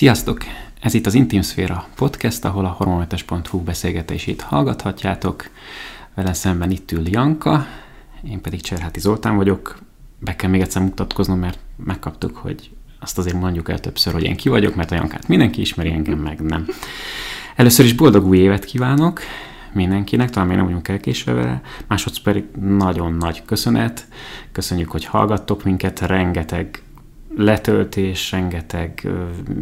Sziasztok! Ez itt az Intim Szféra podcast, ahol a hormonmentes.hu beszélgetését hallgathatjátok. Vele szemben itt ül Janka, én pedig Cserháti Zoltán vagyok. Be kell még egyszer mutatkoznom, mert megkaptuk, hogy azt azért mondjuk el többször, hogy én ki vagyok, mert a Jankát mindenki ismeri, engem meg nem. Először is boldog új évet kívánok mindenkinek, talán még nem vagyunk elkésve vele, másodszor pedig nagyon nagy köszönet, köszönjük, hogy hallgattok minket, rengeteg letöltés, rengeteg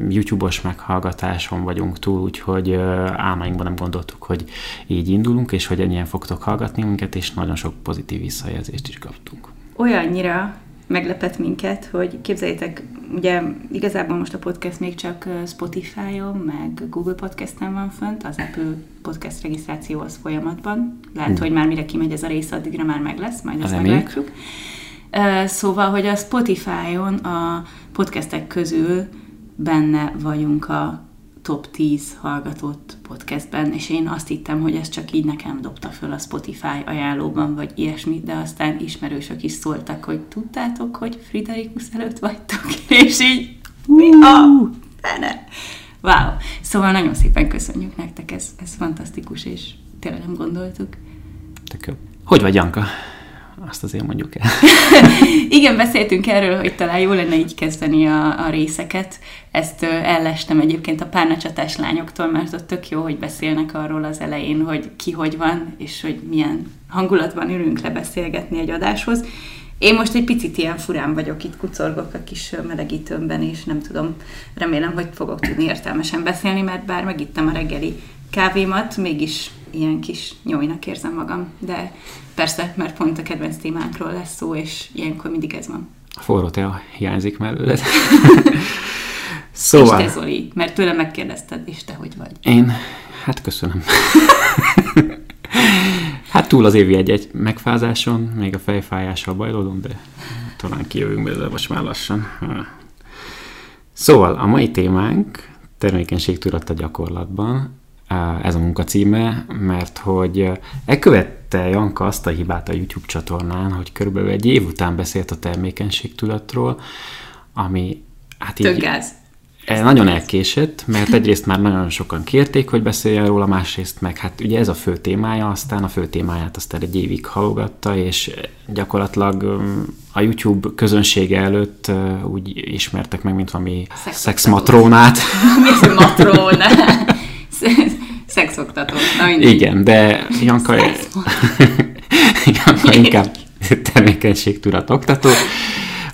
YouTube-os meghallgatáson vagyunk túl, úgyhogy álmainkban nem gondoltuk, hogy így indulunk, és hogy ennyien fogtok hallgatni minket, és nagyon sok pozitív visszajelzést is kaptunk. Olyannyira meglepett minket, hogy képzeljétek, ugye igazából most a podcast még csak Spotify-on, meg Google Podcast-en van fönt, az Apple Podcast regisztráció az folyamatban. Lehet, hmm. hogy már mire kimegy ez a rész, addigra már meg lesz, majd ezt meglátjuk. Szóval, hogy a Spotify-on a podcastek közül benne vagyunk a top 10 hallgatott podcastben, és én azt hittem, hogy ez csak így nekem dobta föl a Spotify ajánlóban, vagy ilyesmi, de aztán ismerősök is szóltak, hogy tudtátok, hogy Friderikus előtt vagytok, és így mi a fene? Wow! Szóval nagyon szépen köszönjük nektek, ez, ez fantasztikus, és tényleg nem gondoltuk. Tök jó. Hogy vagy, Janka? Azt azért mondjuk el. Igen, beszéltünk erről, hogy talán jó lenne így kezdeni a, a részeket. Ezt ellestem egyébként a párnacsatás lányoktól, mert ott tök jó, hogy beszélnek arról az elején, hogy ki hogy van, és hogy milyen hangulatban ülünk le beszélgetni egy adáshoz. Én most egy picit ilyen furán vagyok, itt kucorgok a kis melegítőmben, és nem tudom, remélem, hogy fogok tudni értelmesen beszélni, mert bár megittem a reggeli kávémat, mégis ilyen kis nyomjnak érzem magam, de persze, mert pont a kedvenc témánkról lesz szó, és ilyenkor mindig ez van. A forró tea hiányzik mellőled. szóval... És te Zoli, mert tőlem megkérdezted, és te hogy vagy? Én, hát köszönöm. hát túl az évi egy-egy megfázáson, még a fejfájással bajlódom, de talán kijövünk belőle most már lassan. Szóval a mai témánk termékenység tudat a gyakorlatban, ez a munka címe, mert hogy elkövette Janka azt a hibát a YouTube csatornán, hogy körülbelül egy év után beszélt a termékenységtudatról, ami hát így... gáz. Ez nagyon elkésett, mert egyrészt már nagyon sokan kérték, hogy beszéljen róla, másrészt meg hát ugye ez a fő témája, aztán a fő témáját aztán egy évig hallgatta, és gyakorlatilag a YouTube közönsége előtt úgy ismertek meg, mint valami szexmatrónát. Mi az matrónát? Szexoktató. Na, Igen, de Janka, Janka inkább tevékenységtudat oktató.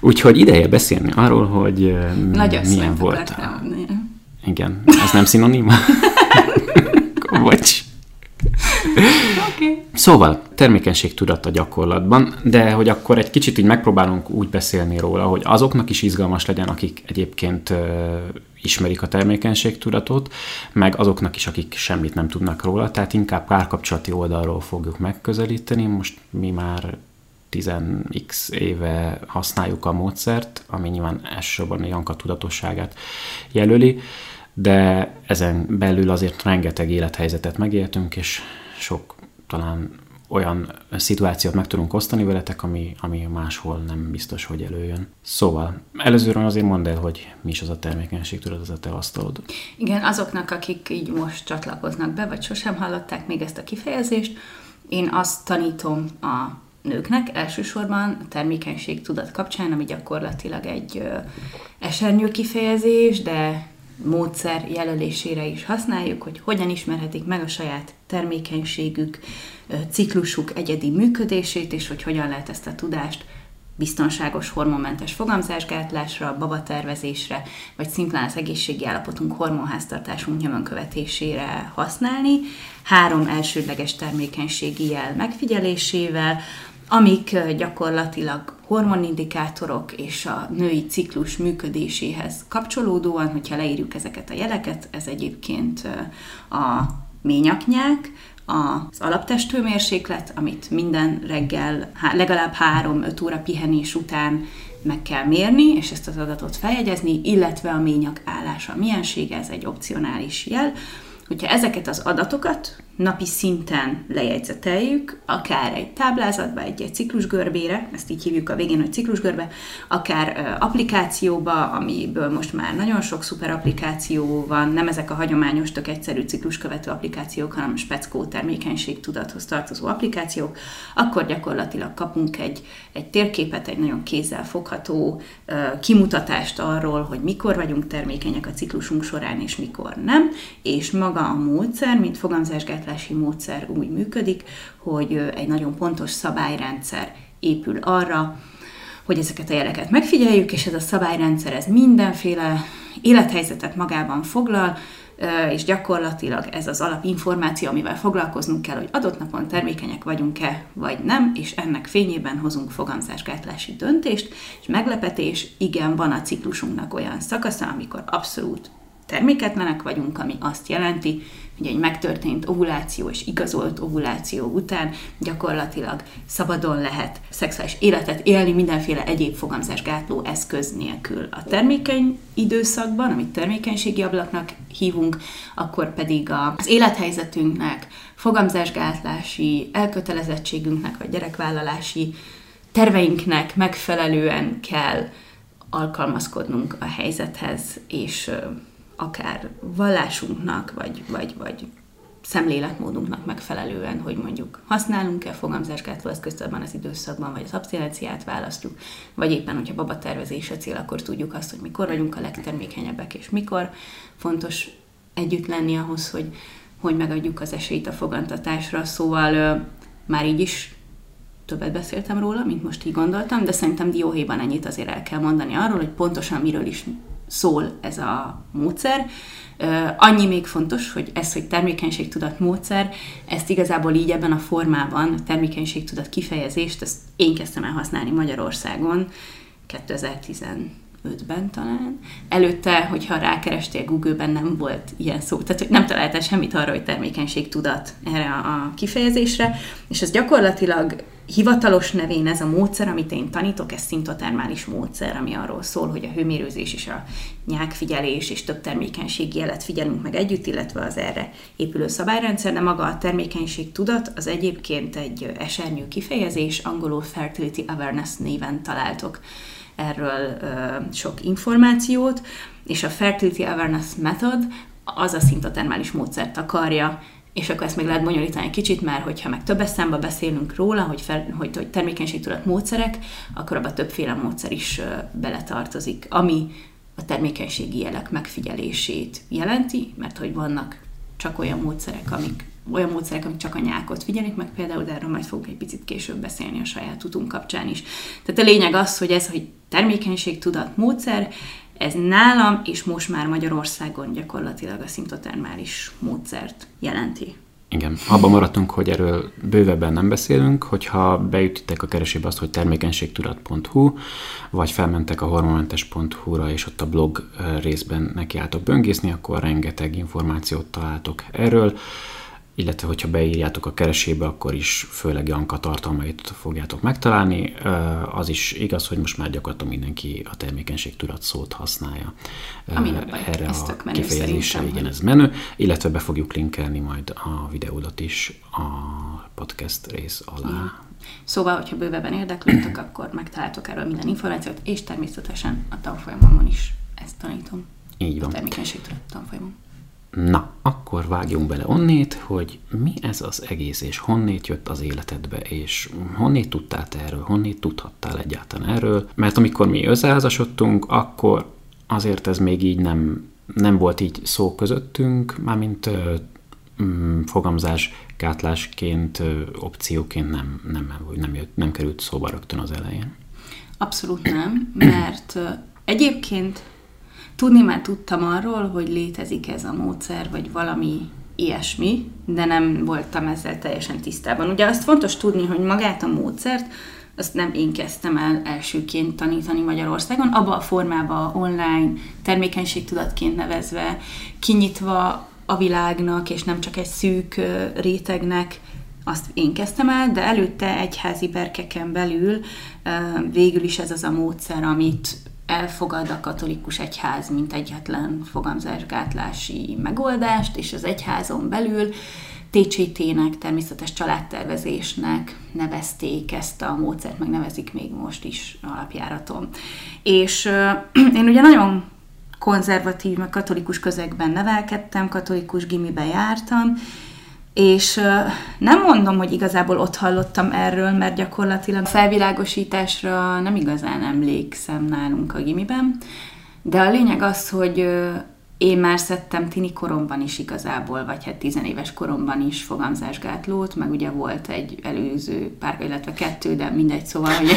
Úgyhogy ideje beszélni arról, hogy Nagy milyen volt. Igen, ez nem szinoníma? Bocs. Okay. Szóval, termékenységtudat a gyakorlatban, de hogy akkor egy kicsit így megpróbálunk úgy beszélni róla, hogy azoknak is izgalmas legyen, akik egyébként ismerik a termékenységtudatot, meg azoknak is, akik semmit nem tudnak róla, tehát inkább párkapcsolati oldalról fogjuk megközelíteni. Most mi már 10x éve használjuk a módszert, ami nyilván elsősorban a Janka tudatosságát jelöli, de ezen belül azért rengeteg élethelyzetet megéltünk, és sok talán olyan szituációt meg tudunk osztani veletek, ami, ami máshol nem biztos, hogy előjön. Szóval, előzőről azért mondd el, hogy mi is az a termékenység, tudod, az a te. Igen, azoknak, akik így most csatlakoznak be, vagy sosem hallották még ezt a kifejezést, én azt tanítom a nőknek elsősorban a termékenység tudat kapcsán, ami gyakorlatilag egy esernyő kifejezés, de módszer jelölésére is használjuk, hogy hogyan ismerhetik meg a saját termékenységük, ciklusuk egyedi működését, és hogy hogyan lehet ezt a tudást biztonságos hormonmentes fogamzásgátlásra, babatervezésre, vagy szimplán az egészségi állapotunk, hormonháztartásunk nyomon követésére használni, három elsődleges termékenységi jel megfigyelésével, amik gyakorlatilag hormonindikátorok és a női ciklus működéséhez kapcsolódóan, hogyha leírjuk ezeket a jeleket, ez egyébként a ményaknyák, az alaptesthőmérséklet, amit minden reggel legalább 3-5 óra pihenés után meg kell mérni, és ezt az adatot feljegyezni, illetve a ményak állása, miensége, ez egy opcionális jel. Hogyha ezeket az adatokat napi szinten lejegyzeteljük, akár egy táblázatba, egy, egy ciklusgörbére, ezt így hívjuk a végén, hogy ciklusgörbe, akár applikációba, amiből most már nagyon sok szuper applikáció van, nem ezek a hagyományos, tök egyszerű cikluskövető applikációk, hanem speckó termékenység tudathoz tartozó applikációk, akkor gyakorlatilag kapunk egy, egy térképet, egy nagyon kézzel fogható kimutatást arról, hogy mikor vagyunk termékenyek a ciklusunk során, és mikor nem, és maga a módszer, mint fogamzásgát táplálkozási módszer úgy működik, hogy egy nagyon pontos szabályrendszer épül arra, hogy ezeket a jeleket megfigyeljük, és ez a szabályrendszer ez mindenféle élethelyzetet magában foglal, és gyakorlatilag ez az alapinformáció, amivel foglalkoznunk kell, hogy adott napon termékenyek vagyunk-e, vagy nem, és ennek fényében hozunk fogamzásgátlási döntést, és meglepetés, igen, van a ciklusunknak olyan szakasza, amikor abszolút terméketlenek vagyunk, ami azt jelenti, hogy egy megtörtént ovuláció és igazolt ovuláció után gyakorlatilag szabadon lehet szexuális életet élni mindenféle egyéb fogamzásgátló eszköz nélkül. A termékeny időszakban, amit termékenységi ablaknak hívunk, akkor pedig az élethelyzetünknek, fogamzásgátlási elkötelezettségünknek, vagy gyerekvállalási terveinknek megfelelően kell alkalmazkodnunk a helyzethez, és akár vallásunknak, vagy, vagy, vagy szemléletmódunknak megfelelően, hogy mondjuk használunk-e fogamzásgátló eszközt abban az időszakban, vagy az abszinenciát választjuk, vagy éppen, hogyha baba tervezése cél, akkor tudjuk azt, hogy mikor vagyunk a legtermékenyebbek, és mikor fontos együtt lenni ahhoz, hogy, hogy megadjuk az esélyt a fogantatásra. Szóval már így is többet beszéltem róla, mint most így gondoltam, de szerintem dióhéjban ennyit azért el kell mondani arról, hogy pontosan miről is szól ez a módszer. Annyi még fontos, hogy ez, hogy termékenységtudat módszer, ezt igazából így ebben a formában, termékenységtudat kifejezést, ezt én kezdtem el használni Magyarországon 2015-ben talán. Előtte, hogyha rákerestél Google-ben, nem volt ilyen szó, tehát nem találtál semmit arra, hogy termékenységtudat erre a kifejezésre, és ez gyakorlatilag hivatalos nevén ez a módszer, amit én tanítok, ez szintotermális módszer, ami arról szól, hogy a hőmérőzés és a nyákfigyelés és több termékenységi jelet figyelünk meg együtt, illetve az erre épülő szabályrendszer, de maga a termékenység tudat az egyébként egy esernyő kifejezés, angolul Fertility Awareness néven találtok erről sok információt, és a Fertility Awareness Method az a szintotermális módszert akarja és akkor ezt még lehet bonyolítani egy kicsit, mert hogyha meg több eszembe beszélünk róla, hogy, fel, hogy, hogy termékenységtudat módszerek, akkor abban többféle módszer is beletartozik, ami a termékenységi jelek megfigyelését jelenti, mert hogy vannak csak olyan módszerek, amik olyan módszerek, amik csak a nyákot figyelik meg például, de erről majd fogunk egy picit később beszélni a saját utunk kapcsán is. Tehát a lényeg az, hogy ez, hogy termékenységtudat módszer, ez nálam és most már Magyarországon gyakorlatilag a szimptotermális módszert jelenti. Igen, abban maradtunk, hogy erről bővebben nem beszélünk, hogyha beütitek a keresébe azt, hogy termékenységtudat.hu, vagy felmentek a hormonmentes.hu-ra, és ott a blog részben nekiálltok böngészni, akkor rengeteg információt találtok erről illetve hogyha beírjátok a keresébe, akkor is főleg Janka tartalmait fogjátok megtalálni. Az is igaz, hogy most már gyakorlatilag mindenki a termékenység tudat szót használja. Ami Erre ez a kifejezésre, igen, ez menő, illetve be fogjuk linkelni majd a videódat is a podcast rész alá. Ja. Szóval, hogyha bővebben érdeklődtök, akkor megtaláltok erről minden információt, és természetesen a tanfolyamon is ezt tanítom. Így van. A termékenység tanfolyamon. Na, akkor vágjunk bele onnét, hogy mi ez az egész, és honnét jött az életedbe, és honnét tudtál te erről, honnét tudhattál egyáltalán erről, mert amikor mi összeházasodtunk, akkor azért ez még így nem, nem volt így szó közöttünk, mármint mm, fogamzás gátlásként, opcióként nem, nem, nem, jött, nem került szóba rögtön az elején. Abszolút nem, mert egyébként Tudni már tudtam arról, hogy létezik ez a módszer, vagy valami ilyesmi, de nem voltam ezzel teljesen tisztában. Ugye azt fontos tudni, hogy magát a módszert, azt nem én kezdtem el elsőként tanítani Magyarországon, abba a formába online, termékenységtudatként nevezve, kinyitva a világnak, és nem csak egy szűk rétegnek, azt én kezdtem el, de előtte egyházi berkeken belül végül is ez az a módszer, amit elfogad a katolikus egyház, mint egyetlen fogamzásgátlási megoldást, és az egyházon belül TCT-nek, természetes családtervezésnek nevezték ezt a módszert, meg nevezik még most is alapjáraton. És uh, én ugye nagyon konzervatív, meg katolikus közegben nevelkedtem, katolikus gimibe jártam, és nem mondom, hogy igazából ott hallottam erről, mert gyakorlatilag felvilágosításra nem igazán emlékszem nálunk a gimiben, de a lényeg az, hogy én már szedtem tini koromban is igazából, vagy hát tizenéves koromban is fogamzásgátlót, meg ugye volt egy előző pár, illetve kettő, de mindegy, szóval, hogy,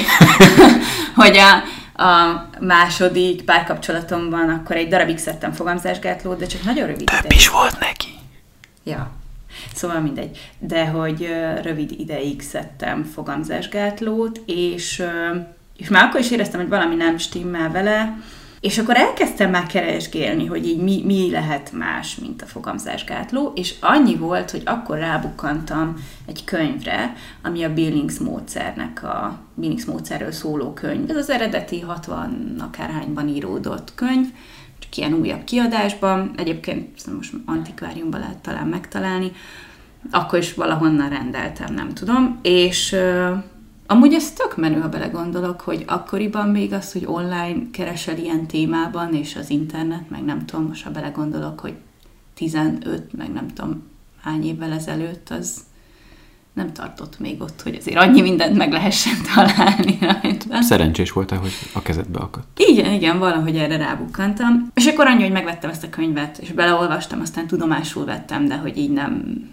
hogy a, a második párkapcsolatomban akkor egy darabig szedtem fogamzásgátlót, de csak nagyon rövid Több is volt neki. Ja, Szóval mindegy. De hogy rövid ideig szedtem fogamzásgátlót, és, és már akkor is éreztem, hogy valami nem stimmel vele, és akkor elkezdtem már keresgélni, hogy így mi, mi lehet más, mint a fogamzásgátló, és annyi volt, hogy akkor rábukkantam egy könyvre, ami a Billings módszernek, a Billings módszerről szóló könyv. Ez az eredeti 60 akárhányban íródott könyv, ilyen újabb kiadásban, egyébként most antikváriumban lehet talán megtalálni, akkor is valahonnan rendeltem, nem tudom, és amúgy ez tök menő, ha belegondolok, hogy akkoriban még az, hogy online keresel ilyen témában, és az internet, meg nem tudom, most ha belegondolok, hogy 15, meg nem tudom hány évvel ezelőtt, az nem tartott még ott, hogy azért annyi mindent meg lehessen találni rajta. Szerencsés volt hogy a kezedbe akadt. Igen, igen, valahogy erre rábukkantam. És akkor annyi, hogy megvettem ezt a könyvet, és beleolvastam, aztán tudomásul vettem, de hogy így nem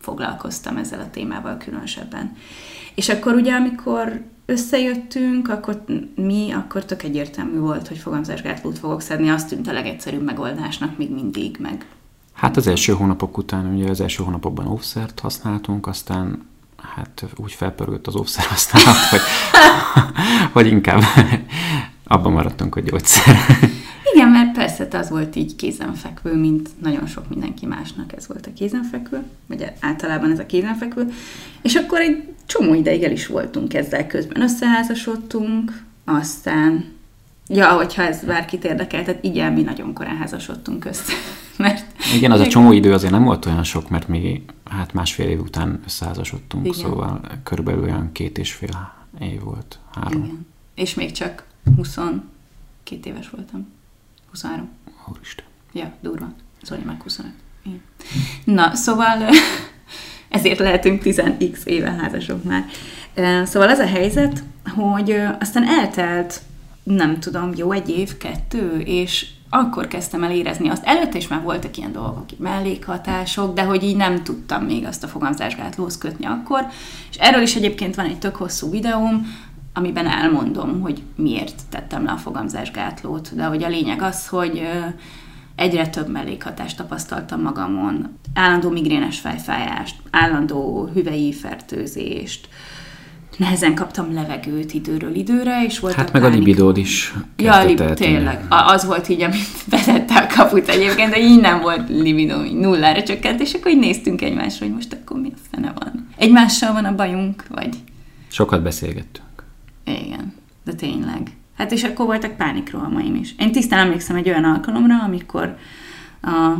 foglalkoztam ezzel a témával különösebben. És akkor ugye, amikor összejöttünk, akkor mi, akkor tök egyértelmű volt, hogy fogamzásgátlót fogok szedni, azt tűnt a legegyszerűbb megoldásnak még mindig, meg Hát az első hónapok után, ugye az első hónapokban óvszert használtunk, aztán hát úgy felpörült az óvszer használat, hogy, hogy inkább abban maradtunk, hogy gyógyszer. Igen, mert persze az volt így kézenfekvő, mint nagyon sok mindenki másnak ez volt a kézenfekvő, vagy általában ez a kézenfekvő. És akkor egy csomó ideig el is voltunk ezzel közben. Összeházasodtunk, aztán, ja, hogyha ez bárkit érdekel, tehát igen, mi nagyon korán házasodtunk össze. Mert igen, az a csomó idő azért nem volt olyan sok, mert mi hát másfél év után összeházasodtunk, igen. szóval körülbelül olyan két és fél év volt, három. Igen. És még csak 22 éves voltam. 23. Úristen. Ja, durva. Zoli meg 25. Igen. Na, szóval ezért lehetünk 10x éve házasok már. Szóval az a helyzet, hogy aztán eltelt, nem tudom, jó egy év, kettő, és akkor kezdtem el érezni azt. Előtte is már voltak ilyen dolgok, mellékhatások, de hogy így nem tudtam még azt a fogamzásgátlóhoz kötni akkor. És erről is egyébként van egy tök hosszú videóm, amiben elmondom, hogy miért tettem le a fogamzásgátlót, de hogy a lényeg az, hogy egyre több mellékhatást tapasztaltam magamon. Állandó migrénes fejfájást, állandó hüvei fertőzést, nehezen kaptam levegőt időről időre, és volt Hát meg pánik. a libidód is Ja, lib- tényleg. Az volt így, amit betette a kaput egyébként, de így nem volt libidó, így nullára csökkent, és akkor így néztünk egymásra, hogy most akkor mi a fene van. Egymással van a bajunk, vagy... Sokat beszélgettünk. Igen, de tényleg. Hát és akkor voltak pánikrohamaim is. Én tisztán emlékszem egy olyan alkalomra, amikor a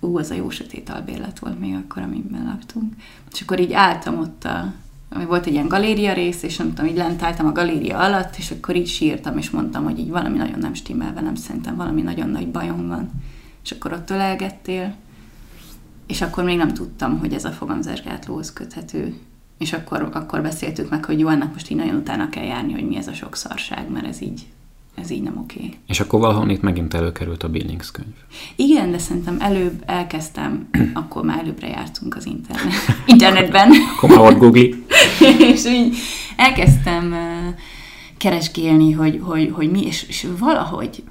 ú, az a jó sötét albérlet volt még akkor, amiben laktunk. És akkor így álltam ott a, ami volt egy ilyen galéria rész, és nem tudom, így lent álltam a galéria alatt, és akkor így sírtam, és mondtam, hogy így valami nagyon nem stimmel velem, szerintem valami nagyon nagy bajom van. És akkor ott ölelgettél, és akkor még nem tudtam, hogy ez a fogamzásgátlóhoz köthető. És akkor, akkor beszéltük meg, hogy jó, ennek most így nagyon utána kell járni, hogy mi ez a sok szarság, mert ez így, ez így nem oké. Okay. És akkor valahol itt megint előkerült a Billings könyv. Igen, de szerintem előbb elkezdtem, akkor már előbbre jártunk az internet, internetben. akkor már volt Google. és így elkezdtem keresgélni, hogy, hogy, hogy mi, és, és valahogy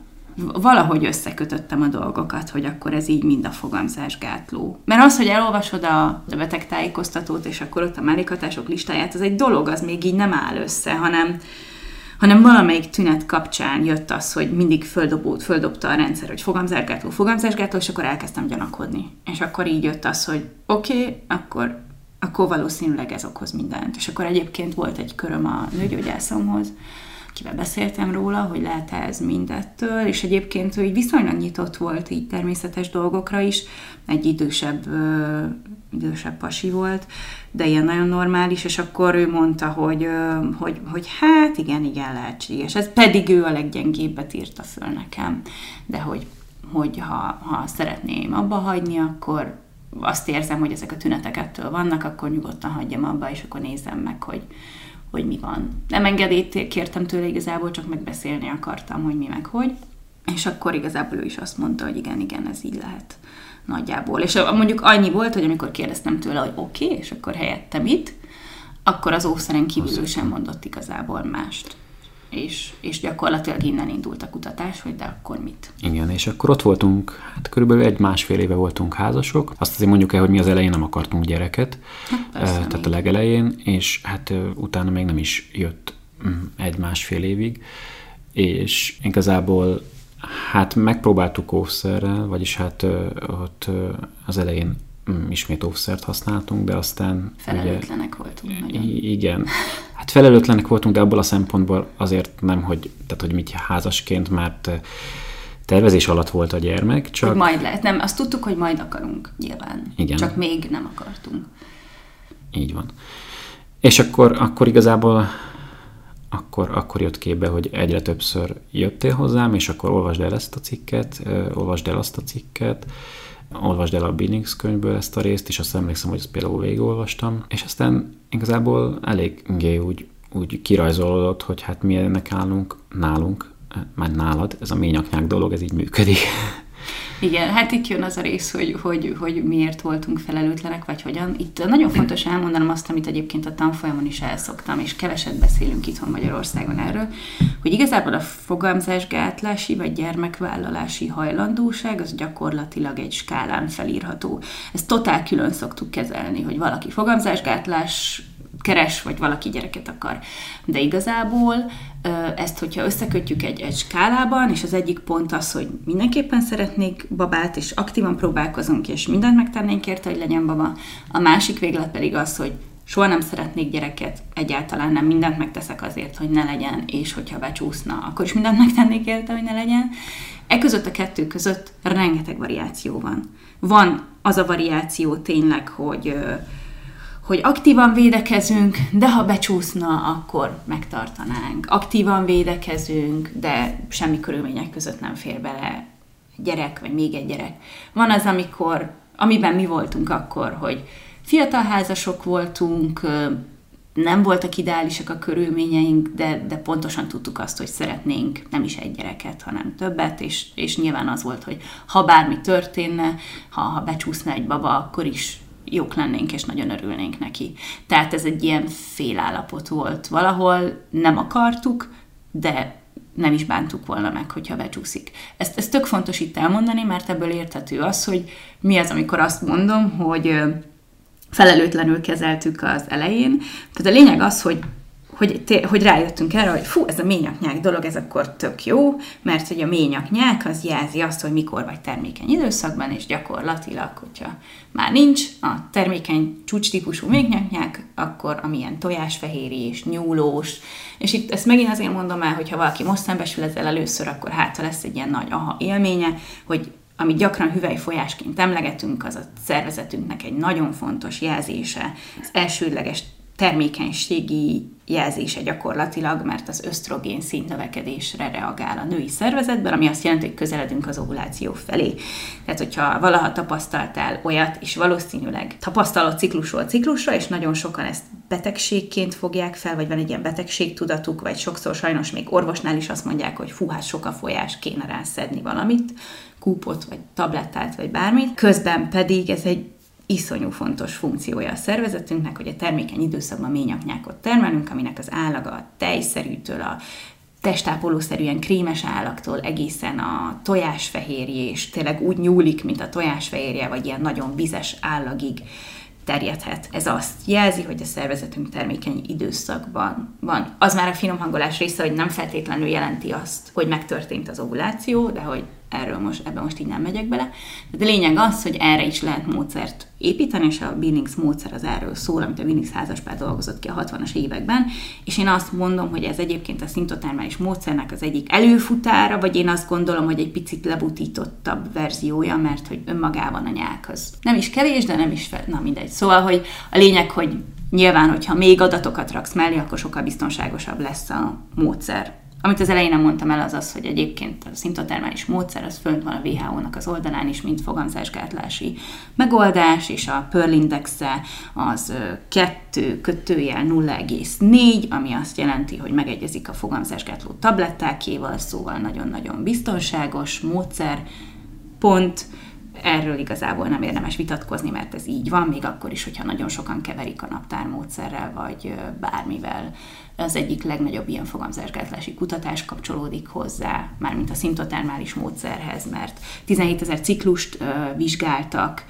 valahogy összekötöttem a dolgokat, hogy akkor ez így mind a fogamzásgátló. Mert az, hogy elolvasod a betegtájékoztatót, és akkor ott a mellékhatások listáját, az egy dolog, az még így nem áll össze, hanem, hanem valamelyik tünet kapcsán jött az, hogy mindig földobót, földobta a rendszer, hogy fogamzásgátló, fogamzásgátló, és akkor elkezdtem gyanakodni. És akkor így jött az, hogy oké, okay, akkor, akkor valószínűleg ez okoz mindent. És akkor egyébként volt egy köröm a nőgyógyászomhoz, akivel beszéltem róla, hogy lehet ez mindettől, és egyébként ő így viszonylag nyitott volt így természetes dolgokra is, egy idősebb, idősebb pasi volt, de ilyen nagyon normális, és akkor ő mondta, hogy, hogy, hogy hát igen, igen, lehetséges. Ez pedig ő a leggyengébbet írta föl nekem, de hogy, hogy ha, ha szeretném abba hagyni, akkor azt érzem, hogy ezek a tünetek ettől vannak, akkor nyugodtan hagyjam abba, és akkor nézem meg, hogy, hogy mi van. Nem engedélyt kértem tőle igazából, csak megbeszélni akartam, hogy mi meg hogy. És akkor igazából ő is azt mondta, hogy igen, igen, ez így lehet nagyjából. És mondjuk annyi volt, hogy amikor kérdeztem tőle, hogy oké, okay, és akkor helyette mit, akkor az ószeren kívül sem mondott igazából mást és, és gyakorlatilag innen indult a kutatás, hogy de akkor mit. Igen, és akkor ott voltunk, hát körülbelül egy másfél éve voltunk házasok. Azt azért mondjuk el, hogy mi az elején nem akartunk gyereket, hát persze, tehát a legelején, és hát utána még nem is jött mm, egy másfél évig, és igazából hát megpróbáltuk óvszerrel, vagyis hát ott az elején Mm, ismét offszert használtunk, de aztán... Felelőtlenek ugye, voltunk nagyon. Igen. Hát felelőtlenek voltunk, de abból a szempontból azért nem, hogy, tehát, hogy mit házasként, mert tervezés alatt volt a gyermek, csak... Hogy majd lehet. Nem, azt tudtuk, hogy majd akarunk, nyilván. Igen. Csak még nem akartunk. Így van. És akkor, akkor igazából akkor, akkor jött képbe, hogy egyre többször jöttél hozzám, és akkor olvasd el ezt a cikket, olvasd el azt a cikket, olvasd el a Billings könyvből ezt a részt, és azt emlékszem, hogy ezt például végigolvastam, és aztán igazából eléggé úgy, úgy kirajzolódott, hogy hát mi ennek állunk, nálunk, már nálad, ez a ményaknyák dolog, ez így működik. Igen, hát itt jön az a rész, hogy, hogy, hogy miért voltunk felelőtlenek, vagy hogyan. Itt nagyon fontos elmondanom azt, amit egyébként a tanfolyamon is elszoktam, és keveset beszélünk itthon Magyarországon erről, hogy igazából a fogamzásgátlási vagy gyermekvállalási hajlandóság az gyakorlatilag egy skálán felírható. Ezt totál külön szoktuk kezelni, hogy valaki fogamzásgátlás keres, vagy valaki gyereket akar. De igazából ezt, hogyha összekötjük egy, egy skálában, és az egyik pont az, hogy mindenképpen szeretnék babát, és aktívan próbálkozunk, és mindent megtennénk érte, hogy legyen baba. A másik véglet pedig az, hogy soha nem szeretnék gyereket, egyáltalán nem mindent megteszek azért, hogy ne legyen, és hogyha becsúszna, akkor is mindent megtennék érte, hogy ne legyen. E között a kettő között rengeteg variáció van. Van az a variáció tényleg, hogy hogy aktívan védekezünk, de ha becsúszna, akkor megtartanánk. Aktívan védekezünk, de semmi körülmények között nem fér bele gyerek, vagy még egy gyerek. Van az, amikor, amiben mi voltunk akkor, hogy fiatal házasok voltunk, nem voltak ideálisak a körülményeink, de, de pontosan tudtuk azt, hogy szeretnénk nem is egy gyereket, hanem többet, és, és nyilván az volt, hogy ha bármi történne, ha, ha becsúszna egy baba, akkor is jók lennénk, és nagyon örülnénk neki. Tehát ez egy ilyen félállapot volt. Valahol nem akartuk, de nem is bántuk volna meg, hogyha becsúszik. Ezt, ezt tök fontos itt elmondani, mert ebből érthető az, hogy mi az, amikor azt mondom, hogy felelőtlenül kezeltük az elején. Tehát a lényeg az, hogy hogy, té- hogy rájöttünk erre, hogy fú, ez a ményaknyák dolog, ez akkor tök jó, mert hogy a ményaknyák az jelzi azt, hogy mikor vagy termékeny időszakban, és gyakorlatilag, hogyha már nincs a termékeny csúcstípusú ményaknyák, akkor amilyen tojásfehéri és nyúlós, és itt ezt megint azért mondom el, hogyha valaki most szembesül ezzel először, akkor hát lesz egy ilyen nagy aha élménye, hogy amit gyakran hüvelyfolyásként emlegetünk, az a szervezetünknek egy nagyon fontos jelzése, az elsődleges termékenységi jelzése gyakorlatilag, mert az ösztrogén szint növekedésre reagál a női szervezetben, ami azt jelenti, hogy közeledünk az ovuláció felé. Tehát, hogyha valaha tapasztaltál olyat, és valószínűleg tapasztalod ciklusról ciklusra, és nagyon sokan ezt betegségként fogják fel, vagy van egy ilyen betegségtudatuk, vagy sokszor sajnos még orvosnál is azt mondják, hogy fú, hát sok a folyás, kéne rászedni valamit, kúpot, vagy tablettát, vagy bármit. Közben pedig ez egy iszonyú fontos funkciója a szervezetünknek, hogy a termékeny időszakban ményaknyákot termelünk, aminek az állaga a tejszerűtől, a testápolószerűen krémes állaktól egészen a tojásfehérje, és tényleg úgy nyúlik, mint a tojásfehérje, vagy ilyen nagyon vizes állagig terjedhet. Ez azt jelzi, hogy a szervezetünk termékeny időszakban van. Az már a finom hangolás része, hogy nem feltétlenül jelenti azt, hogy megtörtént az ovuláció, de hogy erről most, ebben most így nem megyek bele. De a lényeg az, hogy erre is lehet módszert építeni, és a Billings módszer az erről szól, amit a Billings házaspár dolgozott ki a 60-as években, és én azt mondom, hogy ez egyébként a szintotermális módszernek az egyik előfutára, vagy én azt gondolom, hogy egy picit lebutítottabb verziója, mert hogy önmagában a nyák az nem is kevés, de nem is fel, na mindegy. Szóval, hogy a lényeg, hogy nyilván, hogyha még adatokat raksz mellé, akkor sokkal biztonságosabb lesz a módszer amit az elején nem mondtam el, az az, hogy egyébként a szintotermális módszer az fönt van a WHO-nak az oldalán is, mint fogamzásgátlási megoldás, és a Pearl Indexe az 2 kötőjel 0,4, ami azt jelenti, hogy megegyezik a fogamzásgátló tablettákéval, szóval nagyon-nagyon biztonságos módszer, pont, erről igazából nem érdemes vitatkozni, mert ez így van, még akkor is, hogyha nagyon sokan keverik a naptármódszerrel, vagy bármivel az egyik legnagyobb ilyen fogamzásgátlási kutatás kapcsolódik hozzá, mármint a szintotermális módszerhez, mert 17 ezer ciklust vizsgáltak,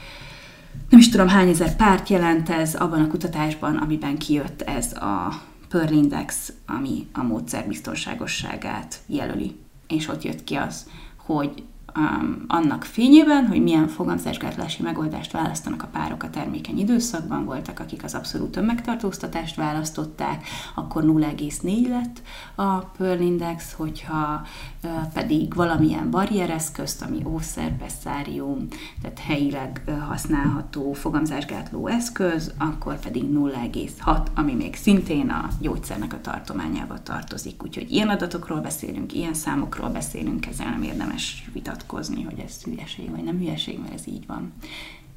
nem is tudom hány ezer párt jelent ez abban a kutatásban, amiben kijött ez a Pearl Index, ami a módszer biztonságosságát jelöli. És ott jött ki az, hogy um, annak fényében, hogy milyen fogamzásgátlási megoldást választanak a párok a termékeny időszakban, voltak, akik az abszolút önmegtartóztatást választották, akkor 0,4 lett a Pearl Index, hogyha uh, pedig valamilyen barriereszközt, ami ószer, pesszárium, tehát helyileg uh, használható fogamzásgátló eszköz, akkor pedig 0,6, ami még szintén a gyógyszernek a tartományába tartozik. Úgyhogy ilyen adatokról beszélünk, ilyen számokról beszélünk, ezzel nem érdemes vitatkozni vitatkozni, hogy ez hülyeség, vagy nem hülyeség, mert ez így van.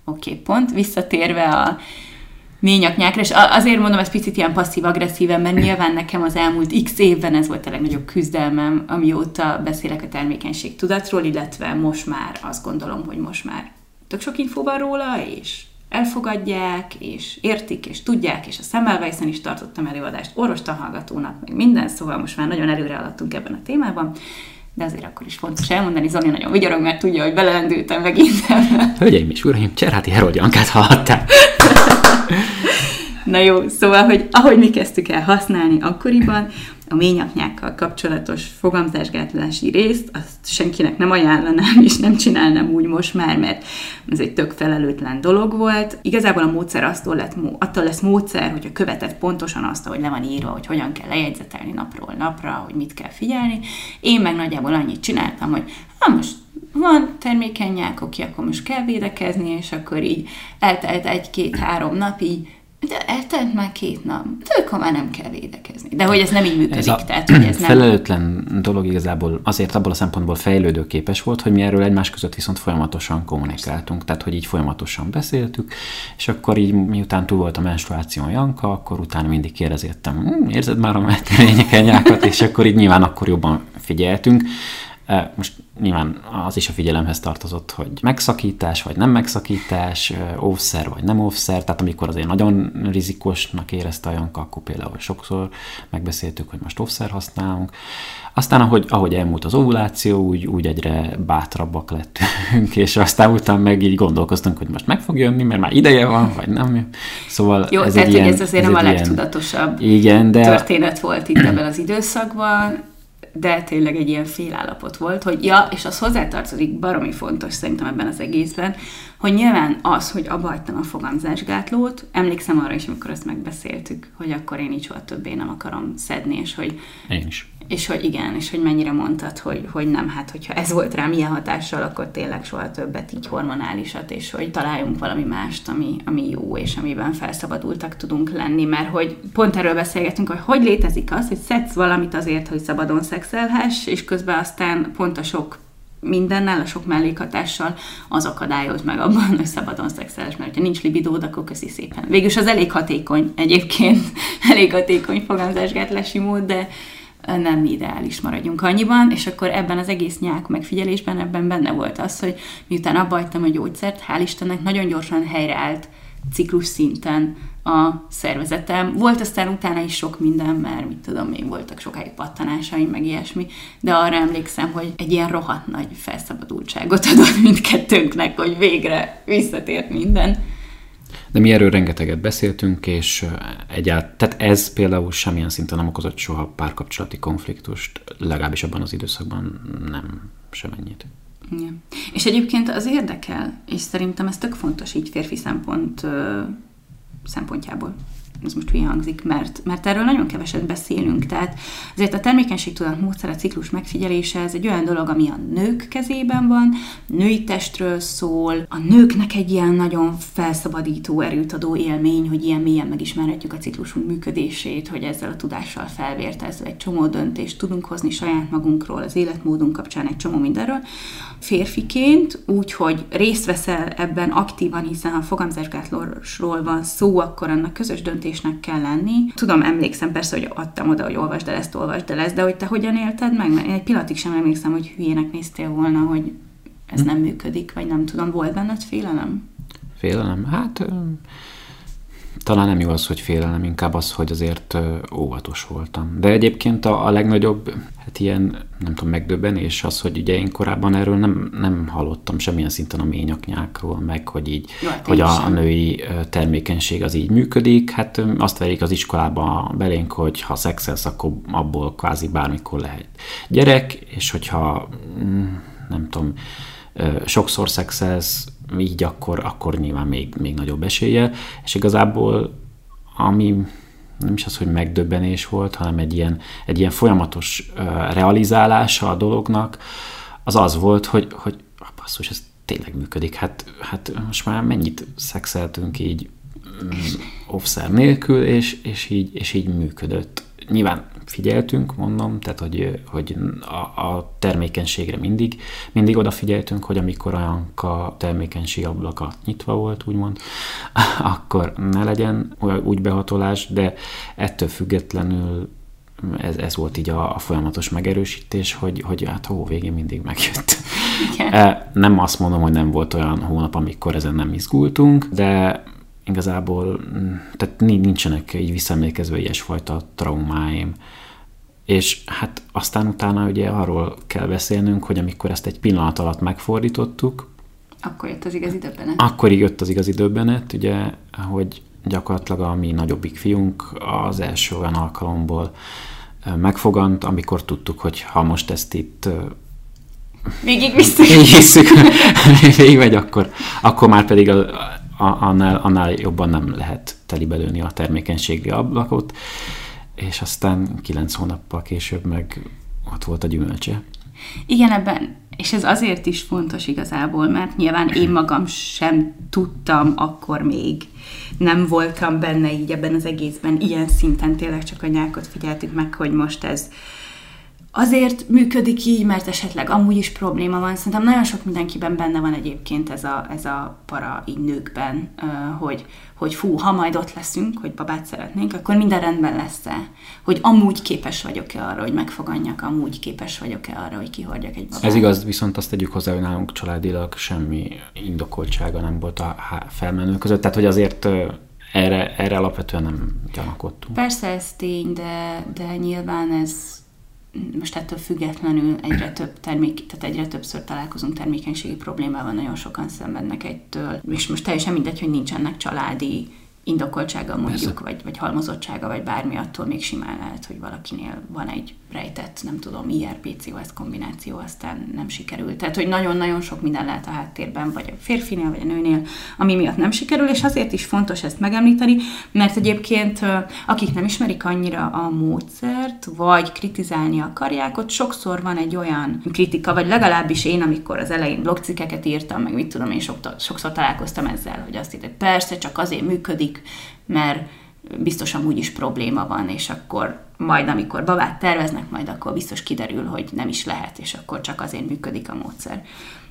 Oké, okay, pont visszatérve a ményaknyákra, és azért mondom ez picit ilyen passzív-agresszíven, mert nyilván nekem az elmúlt x évben ez volt a legnagyobb küzdelmem, amióta beszélek a termékenység tudatról, illetve most már azt gondolom, hogy most már tök sok infó van róla, és elfogadják, és értik, és tudják, és a Semmelweisen is tartottam előadást orvostanhallgatónak, meg minden, szóval most már nagyon előre alattunk ebben a témában, de azért akkor is fontos elmondani, Zoli nagyon vigyorog, mert tudja, hogy belelendültem megint. Hölgyeim és uraim, Cserháti Herold Jankát hallhatták. Na jó, szóval, hogy ahogy mi kezdtük el használni akkoriban, a ményaknyákkal kapcsolatos fogamzásgátlási részt, azt senkinek nem ajánlanám, és nem csinálnám úgy most már, mert ez egy tök felelőtlen dolog volt. Igazából a módszer attól, lett, attól lesz módszer, hogy a követett pontosan azt, hogy le van írva, hogy hogyan kell lejegyzetelni napról napra, hogy mit kell figyelni. Én meg nagyjából annyit csináltam, hogy ha most van termékeny nyák, oké, akkor most kell védekezni, és akkor így eltelt egy-két-három nap, így de eltelt már két nap, de akkor már nem kell védekezni. De hogy ez nem így működik. Ez a tehát, hogy ez nem... felelőtlen dolog igazából azért abból a szempontból fejlődőképes volt, hogy mi erről egymás között viszont folyamatosan kommunikáltunk, tehát hogy így folyamatosan beszéltük, és akkor így miután túl volt a menstruáción Janka, akkor utána mindig kérdezgettem, hm, érzed már a nyákat, és akkor így nyilván akkor jobban figyeltünk. Most nyilván az is a figyelemhez tartozott, hogy megszakítás vagy nem megszakítás, óvszer vagy nem óvszer, tehát amikor azért nagyon rizikosnak érezte a Janka, akkor például sokszor megbeszéltük, hogy most óvszer használunk. Aztán, ahogy, ahogy elmúlt az ovuláció, úgy, úgy egyre bátrabbak lettünk, és aztán utána meg így gondolkoztunk, hogy most meg fog jönni, mert már ideje van, vagy nem. Szóval Jó, ez tehát, egy hogy ilyen, ez azért ez nem a legtudatosabb ilyen, igen, de... történet volt itt ebben az időszakban, de tényleg egy ilyen félállapot volt, hogy ja, és az hozzátartozik, baromi fontos szerintem ebben az egészben, hogy nyilván az, hogy abba a fogamzásgátlót, emlékszem arra is, amikor ezt megbeszéltük, hogy akkor én így soha többé nem akarom szedni, és hogy... Én is. És hogy igen, és hogy mennyire mondtad, hogy, hogy nem, hát hogyha ez volt rám ilyen hatással, akkor tényleg soha többet így hormonálisat, és hogy találjunk valami mást, ami, ami jó, és amiben felszabadultak tudunk lenni, mert hogy pont erről beszélgetünk, hogy hogy létezik az, hogy szedsz valamit azért, hogy szabadon szexelhess, és közben aztán pont a sok mindennel, a sok mellékhatással, az akadályoz meg abban, hogy szabadon szexelés, mert ha nincs libidód, akkor köszi szépen. Végülis az elég hatékony egyébként, elég hatékony fogamzásgátlási mód, de nem ideális maradjunk annyiban, és akkor ebben az egész nyák megfigyelésben ebben benne volt az, hogy miután abba hagytam a gyógyszert, hál' Istennek nagyon gyorsan helyreállt ciklus szinten a szervezetem. Volt aztán utána is sok minden, mert mit tudom, még voltak sokáig pattanásaim, meg ilyesmi, de arra emlékszem, hogy egy ilyen rohadt nagy felszabadultságot adott mindkettőnknek, hogy végre visszatért minden. De mi erről rengeteget beszéltünk, és egyáltalán, tehát ez például semmilyen szinten nem okozott soha párkapcsolati konfliktust, legalábbis abban az időszakban nem semennyit. Igen. És egyébként az érdekel, és szerintem ez tök fontos így férfi szempont szempontjából ez most hülye hangzik, mert, mert erről nagyon keveset beszélünk. Tehát azért a termékenységtudat módszer, a ciklus megfigyelése, ez egy olyan dolog, ami a nők kezében van, női testről szól, a nőknek egy ilyen nagyon felszabadító, erőt adó élmény, hogy ilyen mélyen megismerhetjük a ciklusunk működését, hogy ezzel a tudással felvértezve egy csomó döntést tudunk hozni saját magunkról, az életmódunk kapcsán egy csomó mindenről férfiként, úgyhogy részt veszel ebben aktívan, hiszen ha fogamzásgátlósról van szó, akkor annak közös döntésnek kell lenni. Tudom, emlékszem persze, hogy adtam oda, hogy olvasd el ezt, olvasd el ezt, de hogy te hogyan élted meg? Én egy pillanatig sem emlékszem, hogy hülyének néztél volna, hogy ez hm. nem működik, vagy nem tudom, volt benned félelem? Félelem? Hát talán nem jó az, hogy félelem, inkább az, hogy azért óvatos voltam. De egyébként a, a legnagyobb, hát ilyen, nem tudom, megdöbbenés az, hogy ugye én korábban erről nem, nem hallottam semmilyen szinten a ményaknyákról, meg hogy így, Jó, hát hogy a, a női termékenység az így működik. Hát azt verik az iskolába belénk, hogy ha szexelsz, akkor abból kvázi bármikor lehet gyerek, és hogyha mm, nem tudom, sokszor szexelsz, így akkor, akkor nyilván még, még nagyobb esélye, és igazából ami nem is az, hogy megdöbbenés volt, hanem egy ilyen, egy ilyen folyamatos realizálása a dolognak, az az volt, hogy, hogy basszus, ez tényleg működik. Hát, hát most már mennyit szexeltünk így um, offszer nélkül, és, és, így, és így működött. Nyilván figyeltünk, mondom, tehát hogy, hogy a, a termékenységre mindig, mindig odafigyeltünk, hogy amikor olyan a termékenység ablaka nyitva volt, úgymond, akkor ne legyen úgy behatolás, de ettől függetlenül ez, ez volt így a, a folyamatos megerősítés, hogy, hogy hát hó, végén mindig megjött. Igen. E, nem azt mondom, hogy nem volt olyan hónap, amikor ezen nem izgultunk, de igazából mm, tehát nincsenek így visszaemlékezve ilyesfajta traumáim. És hát aztán utána ugye arról kell beszélnünk, hogy amikor ezt egy pillanat alatt megfordítottuk, akkor jött az igazi döbbenet. Akkor jött az igazi döbbenet, ugye, hogy gyakorlatilag a mi nagyobbik fiunk az első olyan alkalomból megfogant, amikor tudtuk, hogy ha most ezt itt Végig visszük. Végig vagy, akkor, akkor már pedig a, annál, annál jobban nem lehet telibelőni a termékenységi ablakot és aztán kilenc hónappal később meg ott volt a gyümölcse. Igen, ebben, és ez azért is fontos igazából, mert nyilván én magam sem tudtam akkor még, nem voltam benne így ebben az egészben, ilyen szinten tényleg csak a nyákot figyeltük meg, hogy most ez, azért működik így, mert esetleg amúgy is probléma van. Szerintem nagyon sok mindenkiben benne van egyébként ez a, ez a para így nőkben, hogy, hogy fú, ha majd ott leszünk, hogy babát szeretnénk, akkor minden rendben lesz-e? Hogy amúgy képes vagyok-e arra, hogy megfogadjak, amúgy képes vagyok-e arra, hogy kihordjak egy babát? Ez igaz, viszont azt tegyük hozzá, hogy nálunk családilag semmi indokoltsága nem volt a felmenő között, tehát hogy azért erre, erre alapvetően nem gyanakodtunk. Persze ez tény, de, de nyilván ez most ettől függetlenül egyre több termék, tehát egyre többször találkozunk termékenységi problémával, nagyon sokan szenvednek egytől, és most teljesen mindegy, hogy nincsenek családi indokoltsága mondjuk, vagy, vagy halmozottsága, vagy bármi, attól még simán lehet, hogy valakinél van egy rejtett, nem tudom, IRPCOS kombináció, aztán nem sikerült. Tehát, hogy nagyon-nagyon sok minden lehet a háttérben, vagy a férfinél, vagy a nőnél, ami miatt nem sikerül, és azért is fontos ezt megemlíteni, mert egyébként akik nem ismerik annyira a módszert, vagy kritizálni akarják, ott sokszor van egy olyan kritika, vagy legalábbis én, amikor az elején blogcikeket írtam, meg mit tudom, én sokszor találkoztam ezzel, hogy azt írtam, persze, csak azért működik, mert biztosan úgy is probléma van, és akkor majd amikor babát terveznek, majd akkor biztos kiderül, hogy nem is lehet, és akkor csak azért működik a módszer.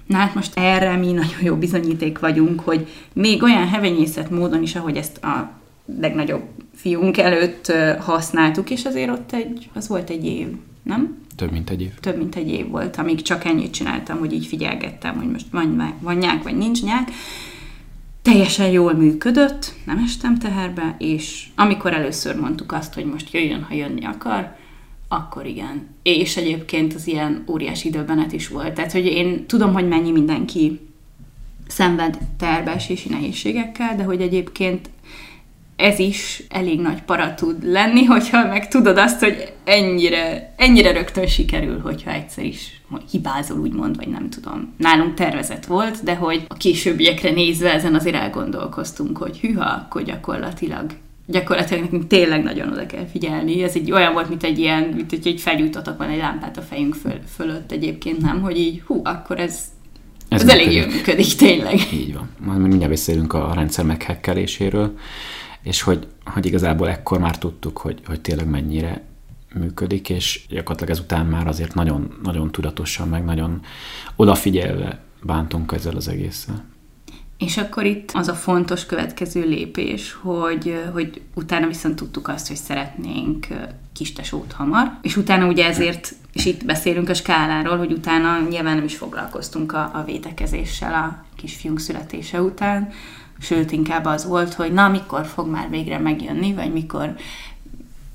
Na hát most erre mi nagyon jó bizonyíték vagyunk, hogy még olyan hevenyészet módon is, ahogy ezt a legnagyobb fiunk előtt használtuk, és azért ott egy, az volt egy év, nem? Több mint egy év. Több mint egy év volt, amíg csak ennyit csináltam, hogy így figyelgettem, hogy most van, van nyák, vagy nincs nyák, teljesen jól működött, nem estem teherbe, és amikor először mondtuk azt, hogy most jöjjön, ha jönni akar, akkor igen. És egyébként az ilyen óriási időbenet is volt. Tehát, hogy én tudom, hogy mennyi mindenki szenved terbeesési nehézségekkel, de hogy egyébként ez is elég nagy para tud lenni, hogyha meg tudod azt, hogy ennyire, ennyire rögtön sikerül, hogyha egyszer is hibázol, úgymond, vagy nem tudom. Nálunk tervezett volt, de hogy a későbbiekre nézve ezen azért elgondolkoztunk, hogy hűha, akkor gyakorlatilag gyakorlatilag nekünk tényleg nagyon oda kell figyelni. Ez egy olyan volt, mint egy ilyen, mint hogy egy felgyújtottak van egy lámpát a fejünk föl, fölött egyébként, nem? Hogy így, hú, akkor ez, ez, ez elég jól működik, tényleg. Így van. Majd mindjárt beszélünk a rendszer meghekkeléséről, és hogy, hogy igazából ekkor már tudtuk, hogy, hogy tényleg mennyire működik, és gyakorlatilag ezután már azért nagyon, nagyon tudatosan, meg nagyon odafigyelve bántunk ezzel az egésszel. És akkor itt az a fontos következő lépés, hogy, hogy utána viszont tudtuk azt, hogy szeretnénk kistesót hamar, és utána ugye ezért, és itt beszélünk a skáláról, hogy utána nyilván nem is foglalkoztunk a, a védekezéssel a kisfiunk születése után, sőt inkább az volt, hogy na, mikor fog már végre megjönni, vagy mikor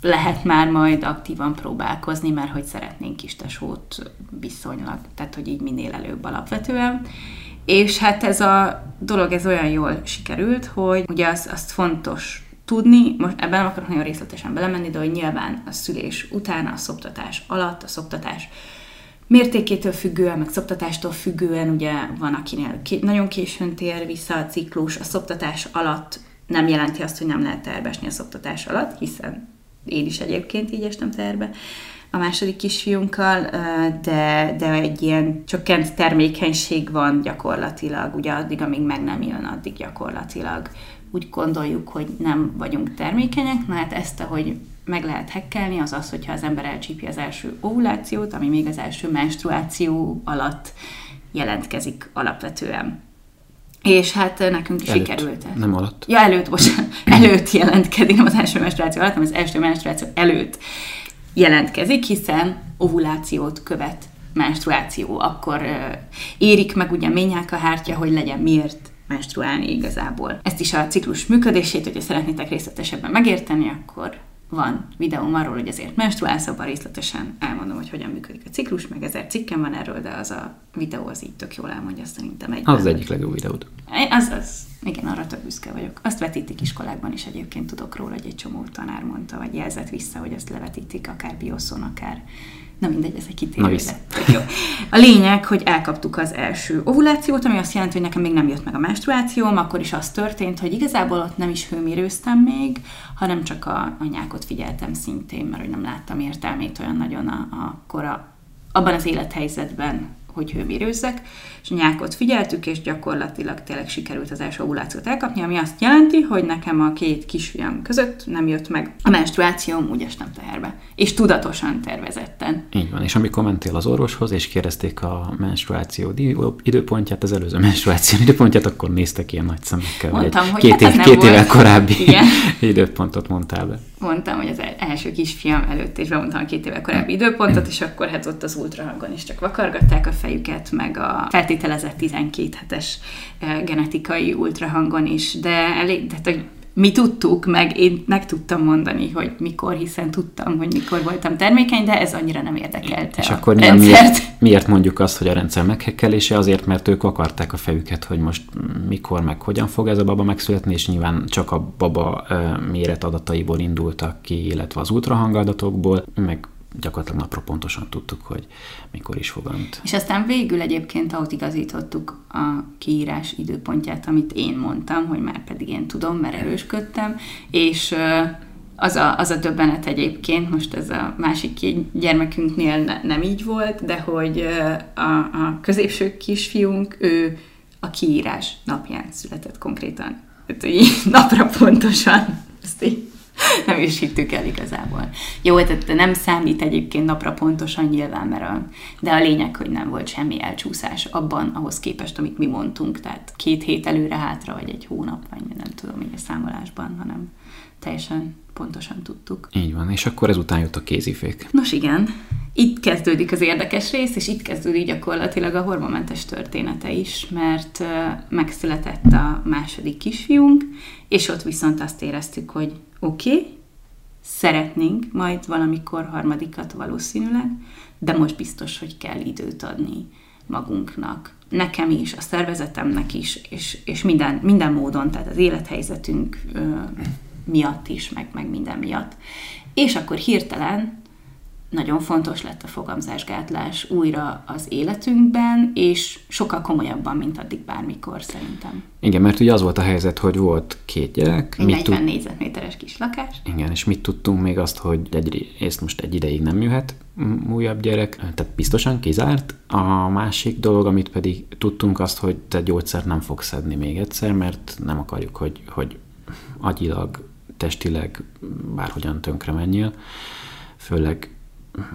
lehet már majd aktívan próbálkozni, mert hogy szeretnénk kistesót viszonylag, tehát hogy így minél előbb alapvetően. És hát ez a dolog ez olyan jól sikerült, hogy ugye azt, azt fontos tudni, most ebben nem akarok nagyon részletesen belemenni, de hogy nyilván a szülés után, a szoptatás alatt, a szoptatás mértékétől függően, meg szoptatástól függően, ugye van, akinél nagyon későn tér vissza a ciklus, a szoptatás alatt nem jelenti azt, hogy nem lehet terbesni a szoptatás alatt, hiszen én is egyébként így estem terbe, a második kisfiunkkal, de, de egy ilyen csökkent termékenység van gyakorlatilag, ugye addig, amíg meg nem jön, addig gyakorlatilag úgy gondoljuk, hogy nem vagyunk termékenyek, na hát ezt, ahogy meg lehet hekkelni, az az, hogyha az ember elcsípi az első ovulációt, ami még az első menstruáció alatt jelentkezik alapvetően. És hát nekünk előtt, sikerült. Nem alatt. Ja, előtt, bocsánat. Előtt jelentkezik, nem az első menstruáció alatt, hanem az első menstruáció előtt jelentkezik, hiszen ovulációt követ menstruáció, akkor uh, érik meg ugye ményák a hártya, hogy legyen miért menstruálni igazából. Ezt is a ciklus működését, hogyha szeretnétek részletesebben megérteni, akkor van videóm arról, hogy ezért menstruálsz, abban részletesen elmondom, hogy hogyan működik a ciklus, meg ezer cikkem van erről, de az a videó az így tök jól elmondja szerintem egy. Az, az egyik legjobb videód. Az az. Igen, arra tök büszke vagyok. Azt vetítik iskolákban is egyébként tudok róla, hogy egy csomó tanár mondta, vagy jelzett vissza, hogy azt levetítik akár bioszon, akár Na mindegy, ez egy kitérő Jó. A lényeg, hogy elkaptuk az első ovulációt, ami azt jelenti, hogy nekem még nem jött meg a menstruációm, akkor is az történt, hogy igazából ott nem is hőmérőztem még, hanem csak a, a nyákot figyeltem szintén, mert hogy nem láttam értelmét olyan nagyon a, a kora, abban az élethelyzetben, hogy hőmérőzzek, és a nyákot figyeltük, és gyakorlatilag tényleg sikerült az első ovulációt elkapni, ami azt jelenti, hogy nekem a két kisfiam között nem jött meg a menstruációm, úgy estem teherbe. És tudatosan tervezetten. Így van, és amikor mentél az orvoshoz, és kérdezték a menstruáció időpontját, az előző menstruáció időpontját, akkor néztek ilyen nagy szemekkel. Mondtam, hogy két, hát év, két évvel korábbi Igen. időpontot mondtál be mondtam, hogy az első kisfiam előtt is bemondtam a két évvel korábbi időpontot, és akkor hát ott az ultrahangon is csak vakargatták a fejüket, meg a feltételezett 12 hetes eh, genetikai ultrahangon is, de elég, de hogy mi tudtuk, meg én meg tudtam mondani, hogy mikor, hiszen tudtam, hogy mikor voltam termékeny, de ez annyira nem érdekelte És a akkor miért, miért mondjuk azt, hogy a rendszer meghekkelése? Azért, mert ők akarták a fejüket, hogy most mikor, meg hogyan fog ez a baba megszületni, és nyilván csak a baba méret adataiból indultak ki, illetve az ultrahangadatokból, meg gyakorlatilag napra pontosan tudtuk, hogy mikor is fogant. És aztán végül egyébként ahhoz igazítottuk a kiírás időpontját, amit én mondtam, hogy már pedig én tudom, mert erősködtem, és az a, az a döbbenet egyébként, most ez a másik gyermekünknél ne, nem így volt, de hogy a, a középső kisfiunk, ő a kiírás napján született konkrétan. Tehát így napra pontosan. Ezt így nem is hittük el igazából. Jó, tehát nem számít egyébként napra pontosan nyilván, mert a, de a lényeg, hogy nem volt semmi elcsúszás abban, ahhoz képest, amit mi mondtunk, tehát két hét előre-hátra, vagy egy hónap, vagy nem tudom, így a számolásban, hanem teljesen pontosan tudtuk. Így van, és akkor ezután jött a kézifék. Nos igen, itt kezdődik az érdekes rész, és itt kezdődik gyakorlatilag a hormonmentes története is, mert megszületett a második kisfiunk, és ott viszont azt éreztük, hogy oké, okay, szeretnénk majd valamikor harmadikat valószínűleg, de most biztos, hogy kell időt adni magunknak. Nekem is, a szervezetemnek is, és, és minden, minden módon, tehát az élethelyzetünk miatt is, meg, meg minden miatt. És akkor hirtelen nagyon fontos lett a fogamzásgátlás újra az életünkben, és sokkal komolyabban, mint addig bármikor szerintem. Igen, mert ugye az volt a helyzet, hogy volt két gyerek. Egy 40 tud... négyzetméteres kis lakás. Igen, és mit tudtunk még azt, hogy egy, ezt most egy ideig nem jöhet újabb gyerek, tehát biztosan kizárt. A másik dolog, amit pedig tudtunk azt, hogy te gyógyszert nem fogsz szedni még egyszer, mert nem akarjuk, hogy, hogy agyilag, testileg bárhogyan tönkre menjél. Főleg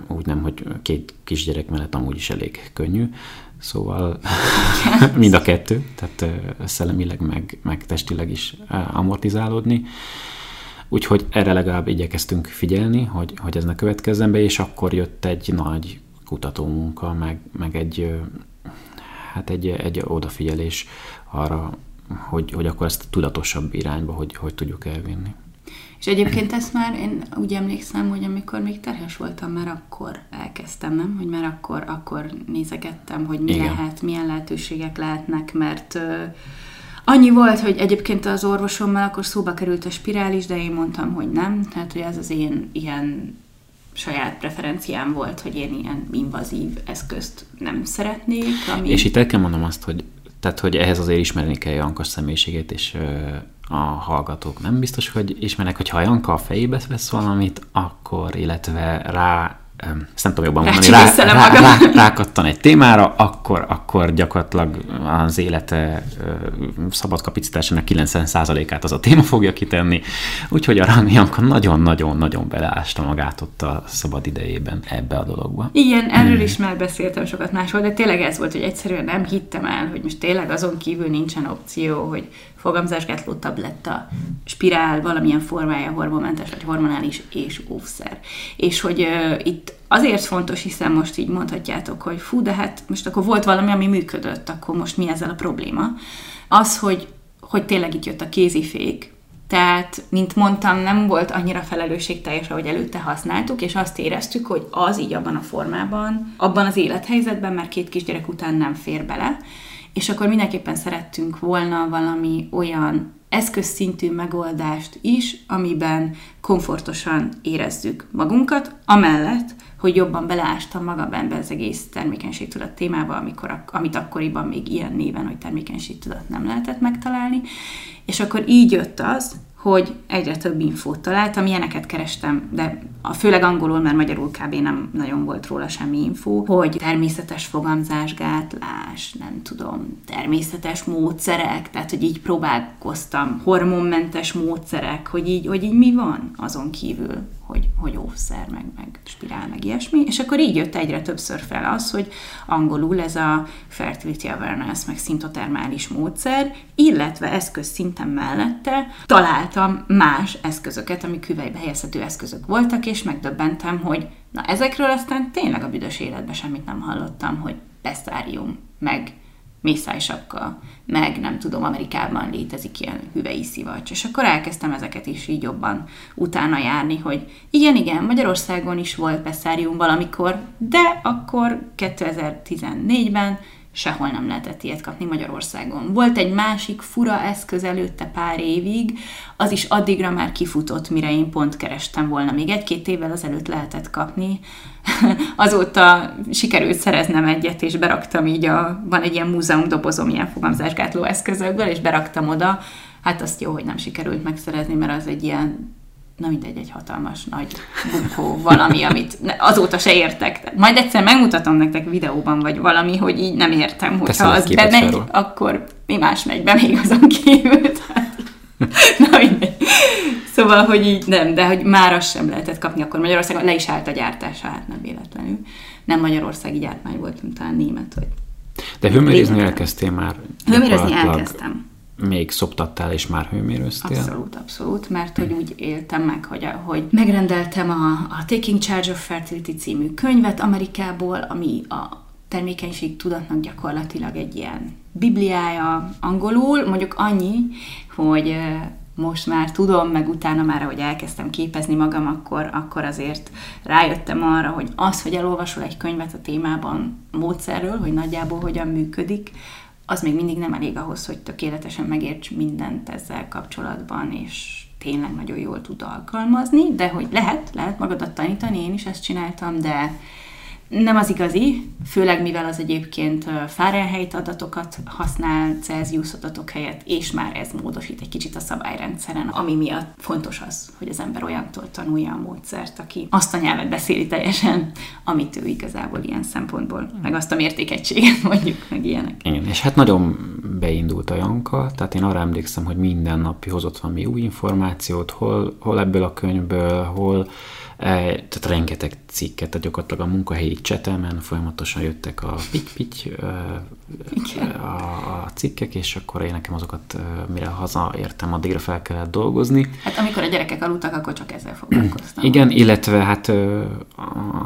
úgy nem, hogy két kisgyerek mellett amúgy is elég könnyű, szóval mind a kettő, tehát szellemileg meg, meg testileg is amortizálódni. Úgyhogy erre legalább igyekeztünk figyelni, hogy, hogy ez ne következzen be, és akkor jött egy nagy kutatómunka, meg, meg egy, hát egy, egy odafigyelés arra, hogy, hogy akkor ezt tudatosabb irányba, hogy, hogy tudjuk elvinni. És egyébként ezt már én úgy emlékszem, hogy amikor még terhes voltam, már akkor elkezdtem, nem? Hogy már akkor, akkor nézegettem, hogy mi Igen. lehet, milyen lehetőségek lehetnek, mert uh, annyi volt, hogy egyébként az orvosommal akkor szóba került a spirális, de én mondtam, hogy nem, tehát hogy ez az én ilyen saját preferenciám volt, hogy én ilyen invazív eszközt nem szeretnék. Ami... És itt el kell mondom azt, hogy tehát, hogy ehhez azért ismerni kell Jankas személyiségét, és a hallgatók nem biztos, hogy ismernek, hogy ha Janka a fejébe vesz valamit, akkor, illetve rá ezt nem tudom jobban mondani, rá, rá, rá, rákattan egy témára, akkor, akkor gyakorlatilag az élete szabad kapacitásának 90%-át az a téma fogja kitenni, úgyhogy a Rami Janka nagyon-nagyon-nagyon beleásta magát ott a szabad idejében ebbe a dologba. Igen, erről hmm. is már beszéltem sokat máshol, de tényleg ez volt, hogy egyszerűen nem hittem el, hogy most tényleg azon kívül nincsen opció, hogy fogamzásgátló tabletta, spirál, valamilyen formája hormonmentes vagy hormonális és óvszer. És hogy uh, itt azért fontos, hiszen most így mondhatjátok, hogy fú, de hát most akkor volt valami, ami működött, akkor most mi ezzel a probléma. Az, hogy, hogy tényleg itt jött a kézifék, tehát, mint mondtam, nem volt annyira felelősségteljes, ahogy előtte használtuk, és azt éreztük, hogy az így abban a formában, abban az élethelyzetben, mert két kisgyerek után nem fér bele, és akkor mindenképpen szerettünk volna valami olyan eszközszintű megoldást is, amiben komfortosan érezzük magunkat, amellett, hogy jobban beleástam magam ebbe az egész termékenységtudat témába, amikor, amit akkoriban még ilyen néven, hogy termékenységtudat nem lehetett megtalálni. És akkor így jött az, hogy egyre több infót találtam, ilyeneket kerestem, de a főleg angolul, mert magyarul kb. nem nagyon volt róla semmi info, hogy természetes fogamzásgátlás, nem tudom, természetes módszerek, tehát hogy így próbálkoztam, hormonmentes módszerek, hogy így, hogy így mi van azon kívül, hogy, hogy óvszer, meg, meg spirál, meg ilyesmi, és akkor így jött egyre többször fel az, hogy angolul ez a fertility awareness, meg szintotermális módszer, illetve eszköz szinten mellette találtam más eszközöket, ami küvelybe helyezhető eszközök voltak, és megdöbbentem, hogy na ezekről aztán tényleg a büdös életben semmit nem hallottam, hogy pestárium, meg mészájsapka, meg nem tudom, Amerikában létezik ilyen hüvei szivacs. És akkor elkezdtem ezeket is így jobban utána járni, hogy igen, igen, Magyarországon is volt pestárium valamikor, de akkor 2014-ben sehol nem lehetett ilyet kapni Magyarországon. Volt egy másik fura eszköz előtte pár évig, az is addigra már kifutott, mire én pont kerestem volna. Még egy-két évvel azelőtt lehetett kapni. Azóta sikerült szereznem egyet, és beraktam így a, van egy ilyen múzeum dobozom ilyen fogamzásgátló eszközökből, és beraktam oda. Hát azt jó, hogy nem sikerült megszerezni, mert az egy ilyen na mindegy, egy hatalmas nagy bunkó, valami, amit azóta se értek. Majd egyszer megmutatom nektek videóban, vagy valami, hogy így nem értem, hogyha az bemegy, felról. akkor mi más megy be még azon kívül. na mindegy. Szóval, hogy így nem, de hogy már azt sem lehetett kapni, akkor Magyarországon le is állt a gyártása, hát nem véletlenül. Nem magyarországi gyártmány volt, mint talán német, vagy de hőmérőzni elkezdtél már? Hőmérőzni elkezdtem még szoptattál és már hőmérőztél? Abszolút, abszolút, mert hogy úgy éltem meg, hogy, hogy megrendeltem a, a Taking Charge of Fertility című könyvet Amerikából, ami a termékenység tudatnak gyakorlatilag egy ilyen bibliája angolul, mondjuk annyi, hogy most már tudom, meg utána már, hogy elkezdtem képezni magam, akkor, akkor azért rájöttem arra, hogy az, hogy elolvasol egy könyvet a témában módszerről, hogy nagyjából hogyan működik, az még mindig nem elég ahhoz, hogy tökéletesen megérts mindent ezzel kapcsolatban, és tényleg nagyon jól tud alkalmazni, de hogy lehet, lehet magadat tanítani, én is ezt csináltam, de nem az igazi, főleg mivel az egyébként Fahrenheit adatokat használ Celsius adatok helyett, és már ez módosít egy kicsit a szabályrendszeren, ami miatt fontos az, hogy az ember olyantól tanulja a módszert, aki azt a nyelvet beszéli teljesen, amit ő igazából ilyen szempontból, meg azt a mértékegységet mondjuk, meg ilyenek. Igen, és hát nagyon beindult a Janka, tehát én arra emlékszem, hogy minden nap hozott valami új információt, hol, hol ebből a könyvből, hol tehát rengeteg cikket, tehát gyakorlatilag a munkahelyi csetemen folyamatosan jöttek a pitty a, a cikkek, és akkor én nekem azokat, mire hazaértem, addigra fel kellett dolgozni. Hát amikor a gyerekek aludtak, akkor csak ezzel foglalkoztam. Igen, illetve hát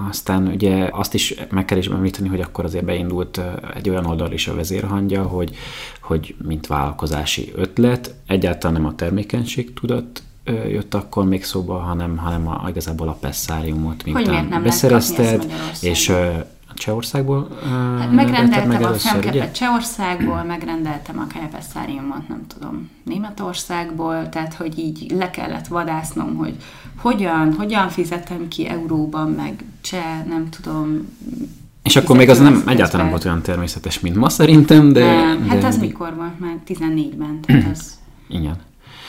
aztán ugye azt is meg kell is említeni, hogy akkor azért beindult egy olyan oldal is a vezérhangja, hogy, hogy mint vállalkozási ötlet, egyáltalán nem a termékenység tudat jött akkor még szóba, hanem, hanem a, igazából a Pessáriumot, mint hogy nem beszerezted, és Csehországból hát megrendeltem meg először, a femkepet Csehországból, megrendeltem a Kajapesszáriumot, nem tudom, Németországból, tehát hogy így le kellett vadásznom, hogy hogyan, hogyan fizetem ki euróban, meg cseh, nem tudom, és akkor még az nem, egyáltalán nem volt olyan természetes, mint ma szerintem, de... Nem, hát de... az mikor volt? Már 14-ben, tehát az... Igen.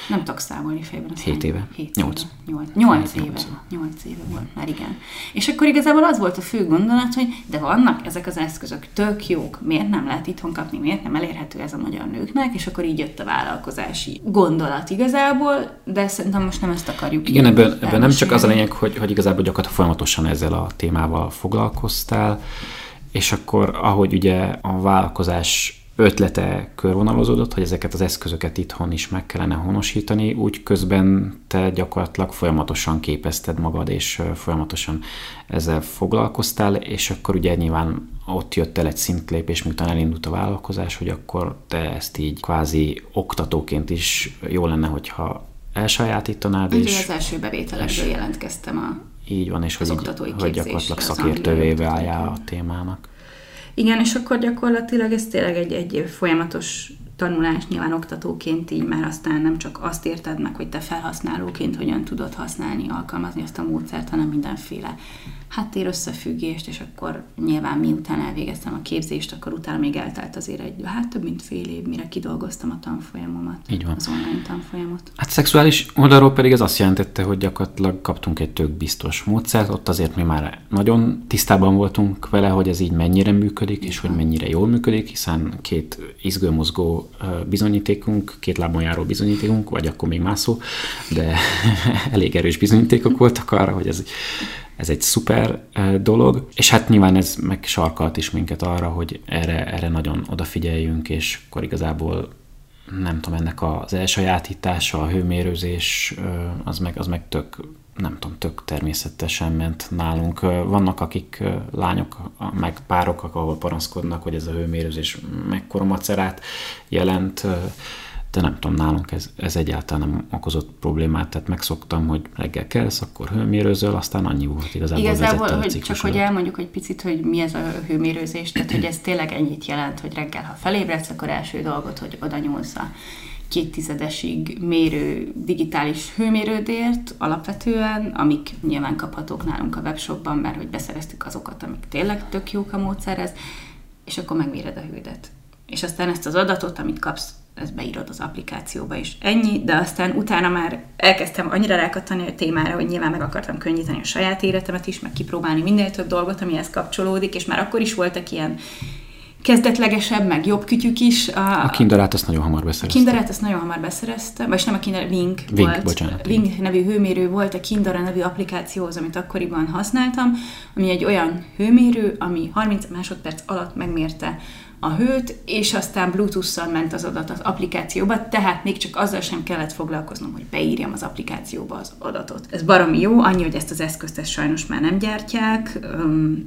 Nem tudok számolni fejben. 7 éve. 8. 8, 8 éve. 8 éve volt már, igen. És akkor igazából az volt a fő gondolat, hogy de vannak ezek az eszközök tök jók, miért nem lehet itthon kapni, miért nem elérhető ez a magyar nőknek, és akkor így jött a vállalkozási gondolat igazából, de szerintem most nem ezt akarjuk. Igen, ebben, ebben nem csak az a lényeg, hogy, hogy igazából gyakorlatilag folyamatosan ezzel a témával foglalkoztál, és akkor ahogy ugye a vállalkozás ötlete körvonalozódott, hogy ezeket az eszközöket itthon is meg kellene honosítani, úgy közben te gyakorlatilag folyamatosan képezted magad, és folyamatosan ezzel foglalkoztál, és akkor ugye nyilván ott jött el egy szintlépés, miután elindult a vállalkozás, hogy akkor te ezt így kvázi oktatóként is jó lenne, hogyha elsajátítanád. Ugye és az első bevételekből jelentkeztem a így van, és hogy, hogy gyakorlatilag szakértővé váljál a témának. Igen, és akkor gyakorlatilag ez tényleg egy, egy folyamatos tanulás nyilván oktatóként így már aztán nem csak azt érted meg, hogy te felhasználóként hogyan tudod használni, alkalmazni azt a módszert, hanem mindenféle háttér összefüggést, és akkor nyilván miután elvégeztem a képzést, akkor utána még eltelt azért egy, hát több mint fél év, mire kidolgoztam a tanfolyamomat, Így van. az online tanfolyamot. Hát szexuális oldalról pedig ez azt jelentette, hogy gyakorlatilag kaptunk egy tök biztos módszert, ott azért mi már nagyon tisztában voltunk vele, hogy ez így mennyire működik, és hogy mennyire jól működik, hiszen két izgőmozgó bizonyítékunk, két lábon járó bizonyítékunk, vagy akkor még mászó, de elég erős bizonyítékok voltak arra, hogy ez ez egy szuper dolog, és hát nyilván ez meg sarkalt is minket arra, hogy erre, erre nagyon odafigyeljünk, és akkor igazából nem tudom, ennek az elsajátítása, a hőmérőzés, az meg, az meg tök, nem tudom, tök természetesen ment nálunk. Vannak, akik lányok, meg párok, ahol panaszkodnak, hogy ez a hőmérőzés mekkora macerát jelent, de nem tudom, nálunk ez, ez egyáltalán nem okozott problémát, tehát megszoktam, hogy reggel kelsz, akkor hőmérőzöl, aztán annyi volt igazából. Igazából, hogy csak hogy elmondjuk egy picit, hogy mi ez a hőmérőzés, tehát hogy ez tényleg ennyit jelent, hogy reggel, ha felébredsz, akkor első dolgot, hogy oda nyúlsz a két tizedesig mérő digitális hőmérődért alapvetően, amik nyilván kaphatók nálunk a webshopban, mert hogy beszereztük azokat, amik tényleg tök jók a módszerhez, és akkor megméred a hődet. És aztán ezt az adatot, amit kapsz ezt beírod az applikációba is. Ennyi, de aztán utána már elkezdtem annyira rákattani a témára, hogy nyilván meg akartam könnyíteni a saját életemet is, meg kipróbálni minél több dolgot, amihez kapcsolódik, és már akkor is voltak ilyen kezdetlegesebb, meg jobb kütyük is. A, a Kinderát azt nagyon hamar beszereztem. A Kinderát azt nagyon hamar beszereztem, vagy nem a Kinder, Wing, Wing volt. Bocsánat, Wing, Wing nevű hőmérő volt a Kindera nevű applikációhoz, amit akkoriban használtam, ami egy olyan hőmérő, ami 30 másodperc alatt megmérte a hőt, és aztán Bluetooth-szal ment az adat az applikációba, tehát még csak azzal sem kellett foglalkoznom, hogy beírjam az applikációba az adatot. Ez baromi jó, annyi, hogy ezt az eszközt ezt sajnos már nem gyártják,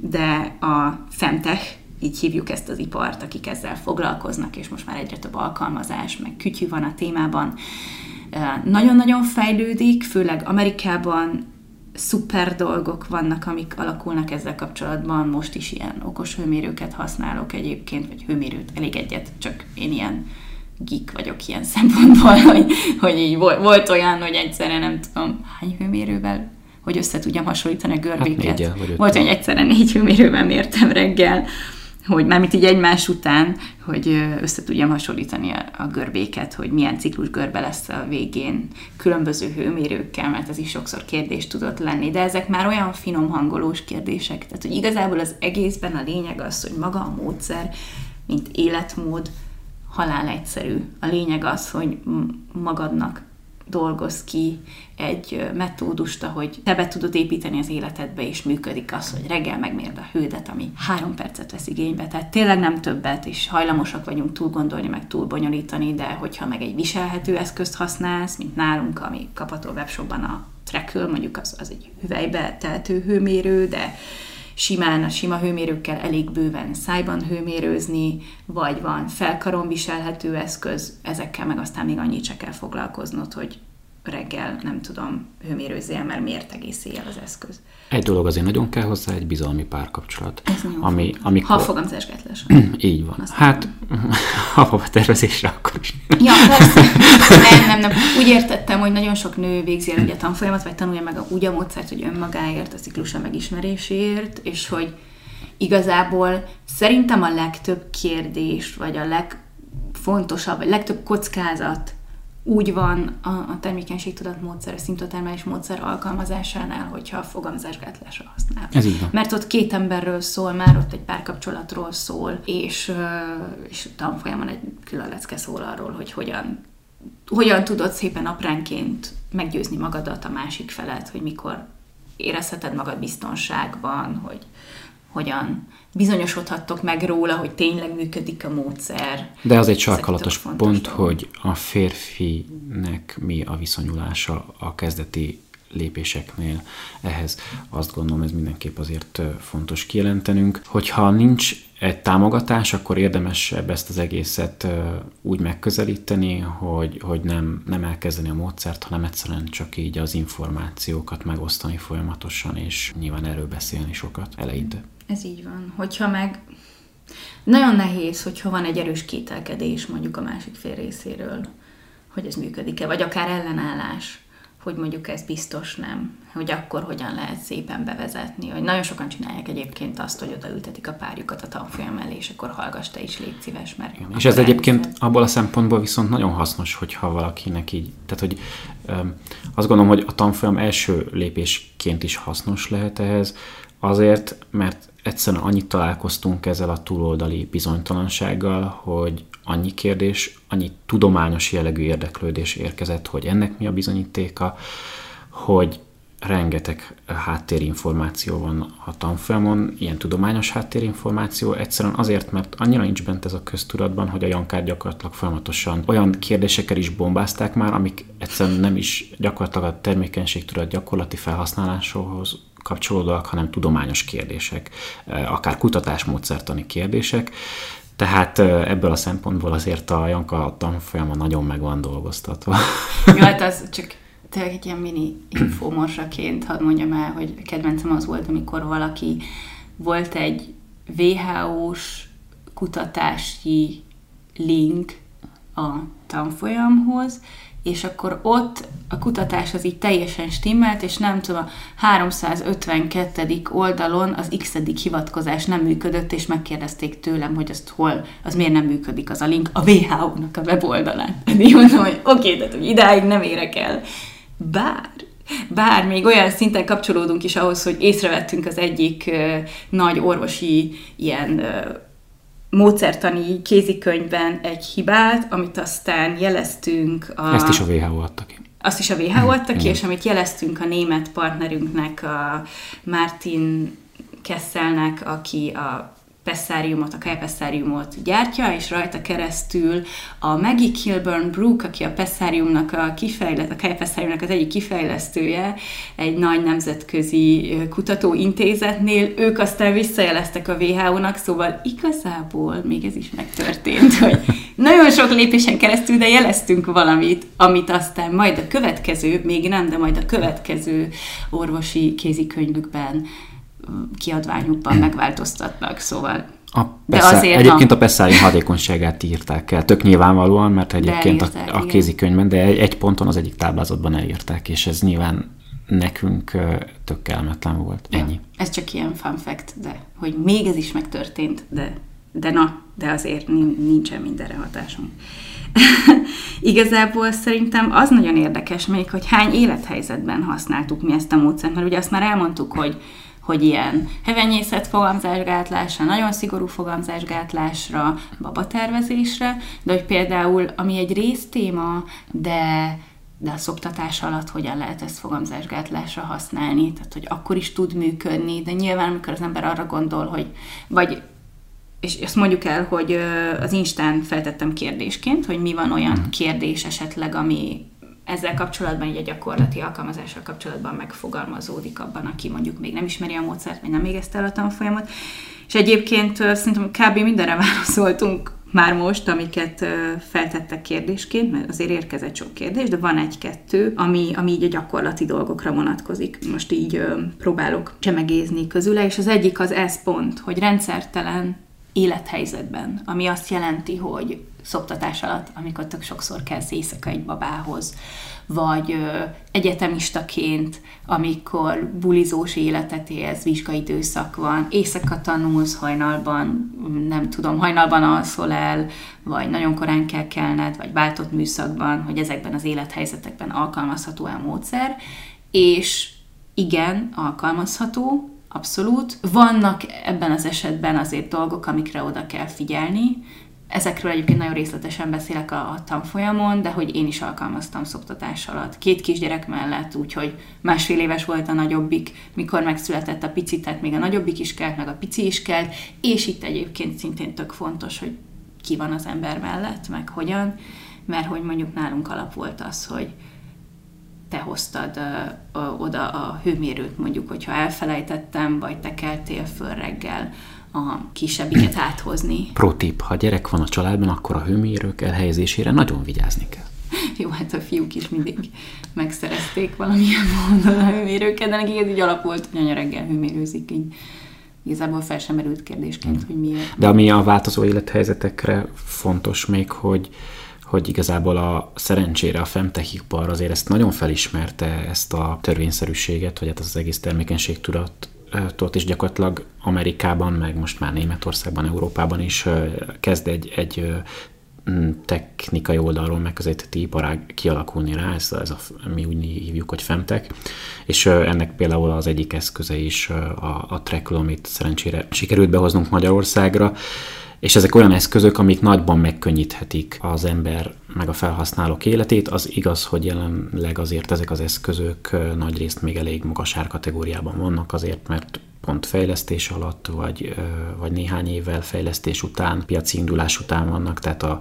de a Femtech, így hívjuk ezt az ipart, akik ezzel foglalkoznak, és most már egyre több alkalmazás, meg kütyű van a témában. Nagyon-nagyon fejlődik, főleg Amerikában szuper dolgok vannak, amik alakulnak ezzel kapcsolatban. Most is ilyen okos hőmérőket használok egyébként, vagy hőmérőt, elég egyet, csak én ilyen geek vagyok ilyen szempontból, hogy, hogy így volt, volt olyan, hogy egyszerre nem tudom hány hőmérővel hogy össze tudjam hasonlítani a görbéket. Hát négyel, Volt, hogy egyszerre négy hőmérővel mértem reggel, hogy mármint így egymás után, hogy össze tudjam hasonlítani a, görbéket, hogy milyen ciklus görbe lesz a végén különböző hőmérőkkel, mert ez is sokszor kérdés tudott lenni, de ezek már olyan finom hangolós kérdések, tehát hogy igazából az egészben a lényeg az, hogy maga a módszer, mint életmód, halál egyszerű. A lényeg az, hogy magadnak dolgoz ki egy metódust, hogy te be tudod építeni az életedbe, és működik az, hogy reggel megmérd a hődet, ami három percet vesz igénybe. Tehát tényleg nem többet, és hajlamosak vagyunk túl gondolni, meg túl bonyolítani, de hogyha meg egy viselhető eszközt használsz, mint nálunk, ami kapható webshopban a Trackül, mondjuk az, az egy hüvelybe teltő hőmérő, de simán a sima hőmérőkkel elég bőven szájban hőmérőzni, vagy van felkaron viselhető eszköz, ezekkel meg aztán még annyit se kell foglalkoznod, hogy reggel, nem tudom, hőmérőzzél, mert miért egész éjjel az eszköz. Egy dolog azért nagyon kell hozzá, egy bizalmi párkapcsolat. Ez ami, amikor... Ha fogamzásgátlás. Így van. Azt hát, ha a tervezésre, akkor is. Ja, persze. Nem, nem, nem. Úgy értettem, hogy nagyon sok nő végzi el ugye a tanfolyamat, vagy tanulja meg úgy a módszert, hogy önmagáért, a ciklusa megismeréséért, és hogy igazából szerintem a legtöbb kérdés, vagy a legfontosabb, vagy legtöbb kockázat úgy van a, a termékenységtudat módszer, a szimptotermelés módszer alkalmazásánál, hogyha a fogamzásgátlásra használ. Ez így van. Mert ott két emberről szól, már ott egy párkapcsolatról szól, és, és tanfolyamon egy külön lecke szól arról, hogy hogyan, hogyan tudod szépen apránként meggyőzni magadat a másik felet, hogy mikor érezheted magad biztonságban, hogy hogyan bizonyosodhattok meg róla, hogy tényleg működik a módszer. De az egy sarkalatos pont, dolog. hogy a férfinek mi a viszonyulása a kezdeti lépéseknél ehhez. Azt gondolom, ez mindenképp azért fontos kijelentenünk. Hogyha nincs egy támogatás, akkor érdemes ezt az egészet úgy megközelíteni, hogy, hogy nem, nem elkezdeni a módszert, hanem egyszerűen csak így az információkat megosztani folyamatosan, és nyilván erről beszélni sokat eleinte. Ez így van. Hogyha meg nagyon nehéz, hogyha van egy erős kételkedés mondjuk a másik fél részéről, hogy ez működik-e, vagy akár ellenállás, hogy mondjuk ez biztos nem, hogy akkor hogyan lehet szépen bevezetni, hogy nagyon sokan csinálják egyébként azt, hogy odaültetik a párjukat a tanfolyam mellé, és akkor hallgass te is, légy szíves, mert... Igen, és ez egyébként szíves. abból a szempontból viszont nagyon hasznos, hogyha valakinek így, tehát hogy öm, azt gondolom, hogy a tanfolyam első lépésként is hasznos lehet ehhez, azért, mert egyszerűen annyit találkoztunk ezzel a túloldali bizonytalansággal, hogy annyi kérdés, annyi tudományos jellegű érdeklődés érkezett, hogy ennek mi a bizonyítéka, hogy rengeteg háttérinformáció van a tanfolyamon, ilyen tudományos háttérinformáció, egyszerűen azért, mert annyira nincs bent ez a köztudatban, hogy a Jankát gyakorlatilag folyamatosan olyan kérdésekkel is bombázták már, amik egyszerűen nem is gyakorlatilag a termékenységtudat gyakorlati felhasználáshoz kapcsolódóak, hanem tudományos kérdések, akár kutatásmódszertani kérdések. Tehát ebből a szempontból azért a Janka tanfolyama nagyon meg van dolgoztatva. Jó, hát az csak tényleg egy ilyen mini infomorsaként hadd mondjam el, hogy kedvencem az volt, amikor valaki volt egy WHO-s kutatási link a tanfolyamhoz, és akkor ott a kutatás az így teljesen stimmelt, és nem tudom, a 352. oldalon az x hivatkozás nem működött, és megkérdezték tőlem, hogy azt hol, az miért nem működik az a link a WHO-nak a weboldalán. Én mondom, hogy oké, okay, tehát hogy idáig nem érek el. Bár bár még olyan szinten kapcsolódunk is ahhoz, hogy észrevettünk az egyik nagy orvosi ilyen módszertani kézikönyvben egy hibát, amit aztán jeleztünk a... Ezt is a WHO adta ki. Azt is a WHO adta ki, és amit jeleztünk a német partnerünknek, a Martin Kesselnek, aki a pesszáriumot, a kajpesszáriumot gyártja, és rajta keresztül a Maggie Kilburn Brook, aki a pesszáriumnak a kifejlett, a kajpesszáriumnak az egyik kifejlesztője, egy nagy nemzetközi kutatóintézetnél, ők aztán visszajeleztek a WHO-nak, szóval igazából még ez is megtörtént, hogy nagyon sok lépésen keresztül, de jeleztünk valamit, amit aztán majd a következő, még nem, de majd a következő orvosi kézikönyvükben kiadványukban megváltoztatnak, szóval A Pessa, azért egyébként a Pesszári hatékonyságát írták el, tök nyilvánvalóan, mert egyébként a, a kézikönyvben, de egy, egy ponton az egyik táblázatban elírták, és ez nyilván nekünk tök kellemetlen volt. Ennyi. Ja, ez csak ilyen fun fact, de hogy még ez is megtörtént, de, de na, de azért nincsen mindenre hatásunk. Igazából szerintem az nagyon érdekes még, hogy hány élethelyzetben használtuk mi ezt a módszert, mert ugye azt már elmondtuk, hogy hogy ilyen hevenyészet fogamzásgátlásra, nagyon szigorú fogamzásgátlásra, babatervezésre, de hogy például, ami egy résztéma, de de a szoptatás alatt hogyan lehet ezt fogamzásgátlásra használni, tehát hogy akkor is tud működni, de nyilván amikor az ember arra gondol, hogy vagy és ezt mondjuk el, hogy az Instán feltettem kérdésként, hogy mi van olyan mhm. kérdés esetleg, ami ezzel kapcsolatban, így a gyakorlati alkalmazással kapcsolatban megfogalmazódik abban, aki mondjuk még nem ismeri a módszert, vagy nem végezte el a tanfolyamot. És egyébként szerintem kb. mindenre válaszoltunk már most, amiket feltettek kérdésként, mert azért érkezett sok kérdés, de van egy-kettő, ami, ami így a gyakorlati dolgokra vonatkozik. Most így próbálok csemegézni közüle, és az egyik az ez pont, hogy rendszertelen élethelyzetben, ami azt jelenti, hogy szoptatás alatt, amikor tök sokszor kezd éjszaka egy babához, vagy ö, egyetemistaként, amikor bulizós életet élsz, vizsgaidőszak van, éjszaka tanulsz, hajnalban, nem tudom, hajnalban alszol el, vagy nagyon korán kell kelned, vagy váltott műszakban, hogy ezekben az élethelyzetekben alkalmazható a módszer, és igen, alkalmazható, abszolút. Vannak ebben az esetben azért dolgok, amikre oda kell figyelni, Ezekről egyébként nagyon részletesen beszélek a, a tanfolyamon, de hogy én is alkalmaztam szoptatás alatt. Két kisgyerek mellett, úgyhogy másfél éves volt a nagyobbik, mikor megszületett a pici, tehát még a nagyobbik is kell, meg a pici is kell, és itt egyébként szintén tök fontos, hogy ki van az ember mellett, meg hogyan, mert hogy mondjuk nálunk alap volt az, hogy te hoztad ö, ö, oda a hőmérőt, mondjuk, hogyha elfelejtettem, vagy te keltél föl reggel, a kisebbiket áthozni. Protip, ha gyerek van a családban, akkor a hőmérők elhelyezésére nagyon vigyázni kell. Jó, hát a fiúk is mindig megszerezték valamilyen módon a hőmérőket, de nekik ez így alap volt, hogy anya reggel hőmérőzik, így igazából fel sem merült kérdésként, hogy miért. De ami a változó élethelyzetekre fontos még, hogy hogy igazából a szerencsére a femtechipar azért ezt nagyon felismerte, ezt a törvényszerűséget, vagy hát az egész termékenységtudat ott is gyakorlatilag Amerikában, meg most már Németországban, Európában is kezd egy, egy technikai oldalról megközelíteti iparág kialakulni rá, ez, ez a, mi úgy hívjuk, hogy femtek, és ennek például az egyik eszköze is a, a Trekul, amit szerencsére sikerült behoznunk Magyarországra, és ezek olyan eszközök, amik nagyban megkönnyíthetik az ember meg a felhasználók életét. Az igaz, hogy jelenleg azért ezek az eszközök nagy részt még elég magas árkategóriában vannak, azért mert pont fejlesztés alatt, vagy, vagy néhány évvel fejlesztés után, piaci indulás után vannak, tehát a,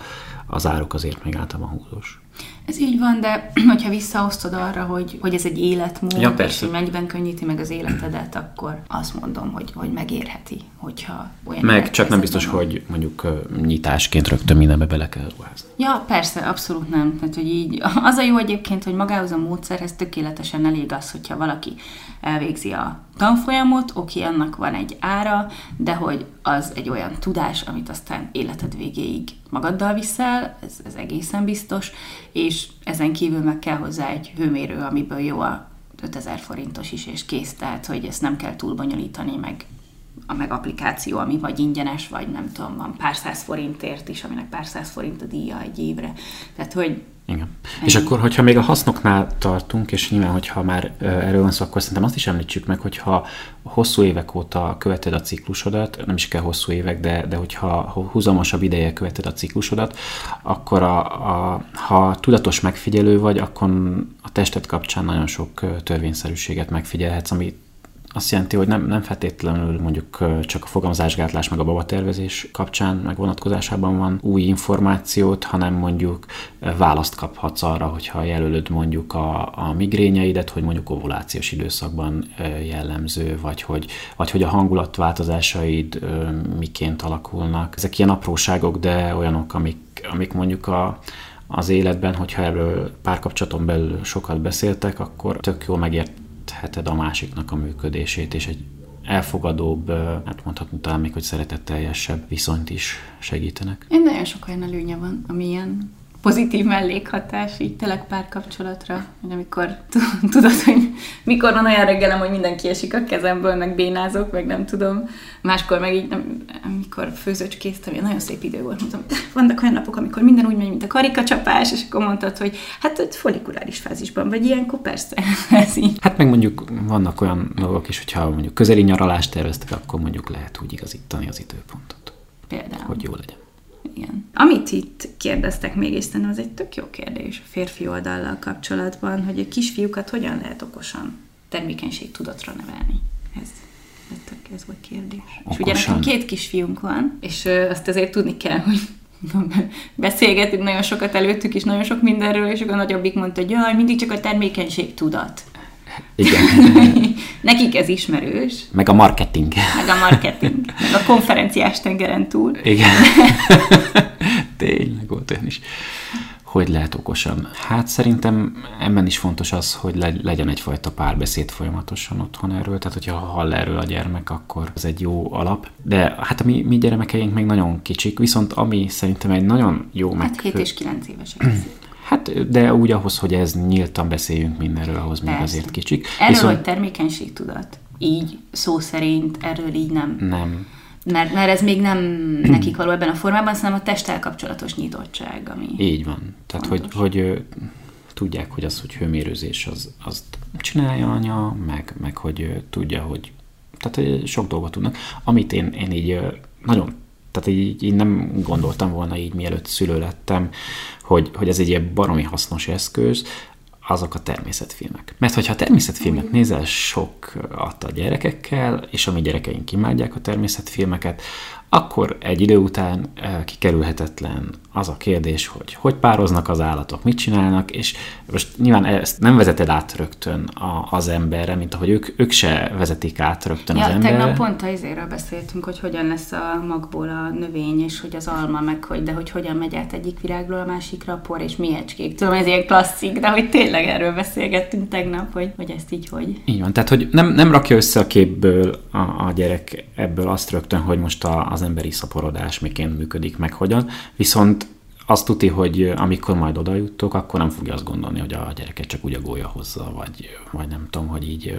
az áruk azért még általában húzós. Ez így van, de hogyha visszaosztod arra, hogy, hogy ez egy életmód, ja, és hogy mennyiben könnyíti meg az életedet, akkor azt mondom, hogy, hogy megérheti, hogyha olyan Meg csak nem biztos, van. hogy mondjuk nyitásként rögtön mindenbe bele kell ruházni. Ja, persze, abszolút nem. Tehát, hogy így, az a jó egyébként, hogy magához a módszerhez tökéletesen elég az, hogyha valaki elvégzi a tanfolyamot, oké, annak van egy ára, de hogy az egy olyan tudás, amit aztán életed végéig magaddal viszel, ez, ez egészen biztos, és ezen kívül meg kell hozzá egy hőmérő, amiből jó a 5000 forintos is, és kész, tehát hogy ezt nem kell túl bonyolítani, meg a meg applikáció, ami vagy ingyenes, vagy nem tudom, van pár száz forintért is, aminek pár száz forint a díja egy évre. Tehát, hogy igen. Ennyi. És akkor, hogyha még a hasznoknál tartunk, és nyilván, hogyha már erről van szó, akkor szerintem azt is említsük meg, hogyha hosszú évek óta követed a ciklusodat, nem is kell hosszú évek, de, de hogyha húzamosabb ideje követed a ciklusodat, akkor a, a, ha tudatos megfigyelő vagy, akkor a tested kapcsán nagyon sok törvényszerűséget megfigyelhetsz, amit azt jelenti, hogy nem, nem feltétlenül mondjuk csak a fogamzásgátlás meg a babatervezés kapcsán, meg vonatkozásában van új információt, hanem mondjuk választ kaphatsz arra, hogyha jelölöd mondjuk a, a migrényeidet, hogy mondjuk ovulációs időszakban jellemző, vagy hogy, vagy hogy a hangulatváltozásaid miként alakulnak. Ezek ilyen apróságok, de olyanok, amik, amik mondjuk a, az életben, hogyha erről párkapcsolaton belül sokat beszéltek, akkor tök jól megért értheted a másiknak a működését, és egy, elfogadóbb, hát mondhatni talán még, hogy szeretetteljesebb viszonyt is segítenek. Én nagyon sok olyan előnye van, ami ilyen pozitív mellékhatás így tényleg párkapcsolatra, hogy amikor tudod, hogy mikor van olyan reggelem, hogy mindenki esik a kezemből, meg bénázok, meg nem tudom. Máskor meg így, nem, amikor főzőcskéztem, nagyon szép idő volt, mondtam, vannak olyan napok, amikor minden úgy megy, mint a karikacsapás, és akkor mondtad, hogy hát hogy folikuláris fázisban vagy, ilyenkor persze ez így. Hát meg mondjuk vannak olyan dolgok is, hogyha mondjuk közeli nyaralást terveztek, akkor mondjuk lehet úgy igazítani az időpontot. Például. Hogy jó legyen. Igen. Amit itt kérdeztek még, és szerintem az egy tök jó kérdés a férfi oldallal kapcsolatban, hogy a kisfiúkat hogyan lehet okosan termékenység tudatra nevelni. Ez, ez, volt kérdés. Okosan. És ugye nekem két kisfiunk van, és azt azért tudni kell, hogy beszélgetünk nagyon sokat előttük is, nagyon sok mindenről, és akkor a nagyobbik mondta, hogy jaj, mindig csak a termékenység tudat. Igen. Nekik ez ismerős. Meg a marketing. Meg a marketing. Meg a konferenciás tengeren túl. Igen. Tényleg volt olyan is. Hogy lehet okosan? Hát szerintem ebben is fontos az, hogy legyen egyfajta párbeszéd folyamatosan otthon erről, tehát hogyha hall erről a gyermek, akkor ez egy jó alap. De hát a mi, mi gyermekeink még nagyon kicsik, viszont ami szerintem egy nagyon jó hát meg... 7 és 9 évesek. Hát, de úgy ahhoz, hogy ez nyíltan beszéljünk mindenről, ahhoz Persze. még azért kicsik. Erről, Viszont... hogy termékenység tudat. Így, szó szerint, erről így nem. Nem. Mert, mert ez még nem nekik való ebben a formában, hanem a testtel kapcsolatos nyitottság, ami Így van. Tehát, fontos. hogy, hogy tudják, hogy az, hogy hőmérőzés, az, azt csinálja anya, meg, meg hogy tudja, hogy tehát sok dolgot tudnak. Amit én, én így nagyon tehát így, így nem gondoltam volna így, mielőtt szülő lettem, hogy, hogy ez egy ilyen baromi hasznos eszköz, azok a természetfilmek. Mert hogyha a természetfilmet nézel sok a gyerekekkel, és a mi gyerekeink imádják a természetfilmeket, akkor egy idő után eh, kikerülhetetlen az a kérdés, hogy hogy pároznak az állatok, mit csinálnak, és most nyilván ezt nem vezeted át rögtön a, az emberre, mint ahogy ők, ők se vezetik át rögtön ja, az emberre. Tegnap pont a izéről beszéltünk, hogy hogyan lesz a magból a növény, és hogy az alma, meg hogy, de hogy hogyan megy át egyik virágról a másikra a por és miecskék. Tudom, ez ilyen klasszik, de hogy tényleg erről beszélgettünk tegnap, hogy, hogy ezt így hogy. Így van, tehát hogy nem, nem rakja össze a képből a, a gyerek ebből azt rögtön, hogy most a, az emberi szaporodás miként működik, meg hogyan, viszont azt tuti, hogy amikor majd oda jutok, akkor nem fogja azt gondolni, hogy a gyereket csak úgy a gólya hozza, vagy, vagy nem tudom, hogy így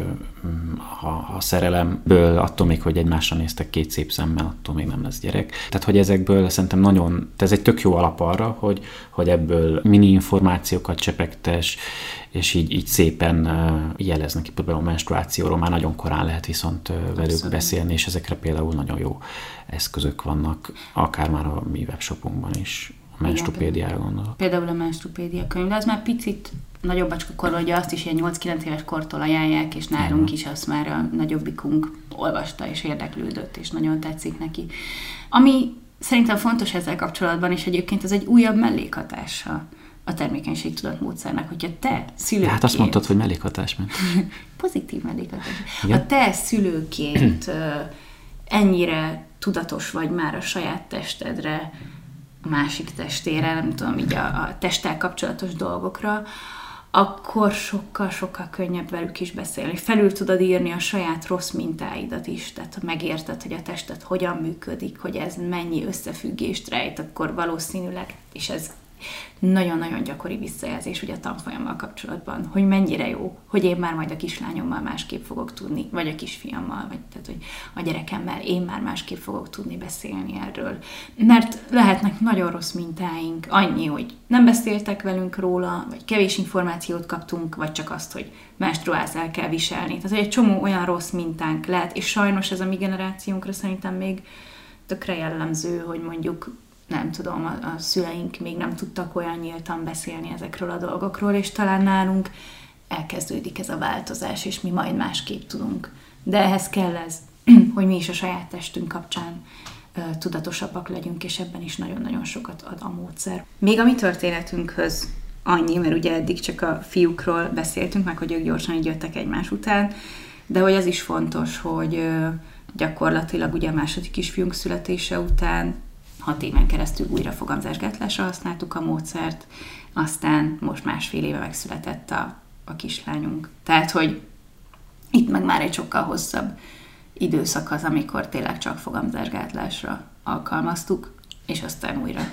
ha, ha szerelemből, attól még, hogy egymásra néztek két szép szemmel, attól még nem lesz gyerek. Tehát, hogy ezekből szerintem nagyon, ez egy tök jó alap arra, hogy, hogy ebből mini információkat csepegtes, és így, így szépen jeleznek ki, például a menstruációról már nagyon korán lehet viszont velük Abszolút. beszélni, és ezekre például nagyon jó eszközök vannak, akár már a mi webshopunkban is. A menstrupédiára gondolok. Például a menstrupédia könyv, de az már picit nagyobb korról, ugye azt is ilyen 8-9 éves kortól ajánlják, és nálunk is azt már a nagyobbikunk olvasta és érdeklődött, és nagyon tetszik neki. Ami szerintem fontos ezzel kapcsolatban, és egyébként ez egy újabb mellékhatása a termékenység tudatmódszernek, hogyha te szülőként... Hát azt mondtad, hogy mellékhatás, mert... Pozitív mellékhatás. Igen? A te szülőként ennyire tudatos vagy már a saját testedre, másik testére, nem tudom, így a, a testtel kapcsolatos dolgokra, akkor sokkal-sokkal könnyebb velük is beszélni. Felül tudod írni a saját rossz mintáidat is, tehát megérted, hogy a tested hogyan működik, hogy ez mennyi összefüggést rejt, akkor valószínűleg, és ez nagyon-nagyon gyakori visszajelzés ugye a tanfolyammal kapcsolatban, hogy mennyire jó, hogy én már majd a kislányommal másképp fogok tudni, vagy a kisfiammal, vagy tehát, hogy a gyerekemmel én már másképp fogok tudni beszélni erről. Mert lehetnek nagyon rossz mintáink, annyi, hogy nem beszéltek velünk róla, vagy kevés információt kaptunk, vagy csak azt, hogy menstruálsz el kell viselni. Tehát hogy egy csomó olyan rossz mintánk lehet, és sajnos ez a mi generációnkra szerintem még tökre jellemző, hogy mondjuk nem tudom, a, a szüleink még nem tudtak olyan nyíltan beszélni ezekről a dolgokról, és talán nálunk elkezdődik ez a változás, és mi majd másképp tudunk. De ehhez kell ez, hogy mi is a saját testünk kapcsán tudatosabbak legyünk, és ebben is nagyon-nagyon sokat ad a módszer. Még a mi történetünkhöz annyi, mert ugye eddig csak a fiúkról beszéltünk, meg hogy ők gyorsan így jöttek egymás után, de hogy az is fontos, hogy gyakorlatilag ugye a második kisfiunk születése után hat éven keresztül újra fogamzásgátlásra használtuk a módszert, aztán most másfél éve megszületett a, a kislányunk. Tehát, hogy itt meg már egy sokkal hosszabb időszak az, amikor tényleg csak fogamzásgátlásra alkalmaztuk, és aztán újra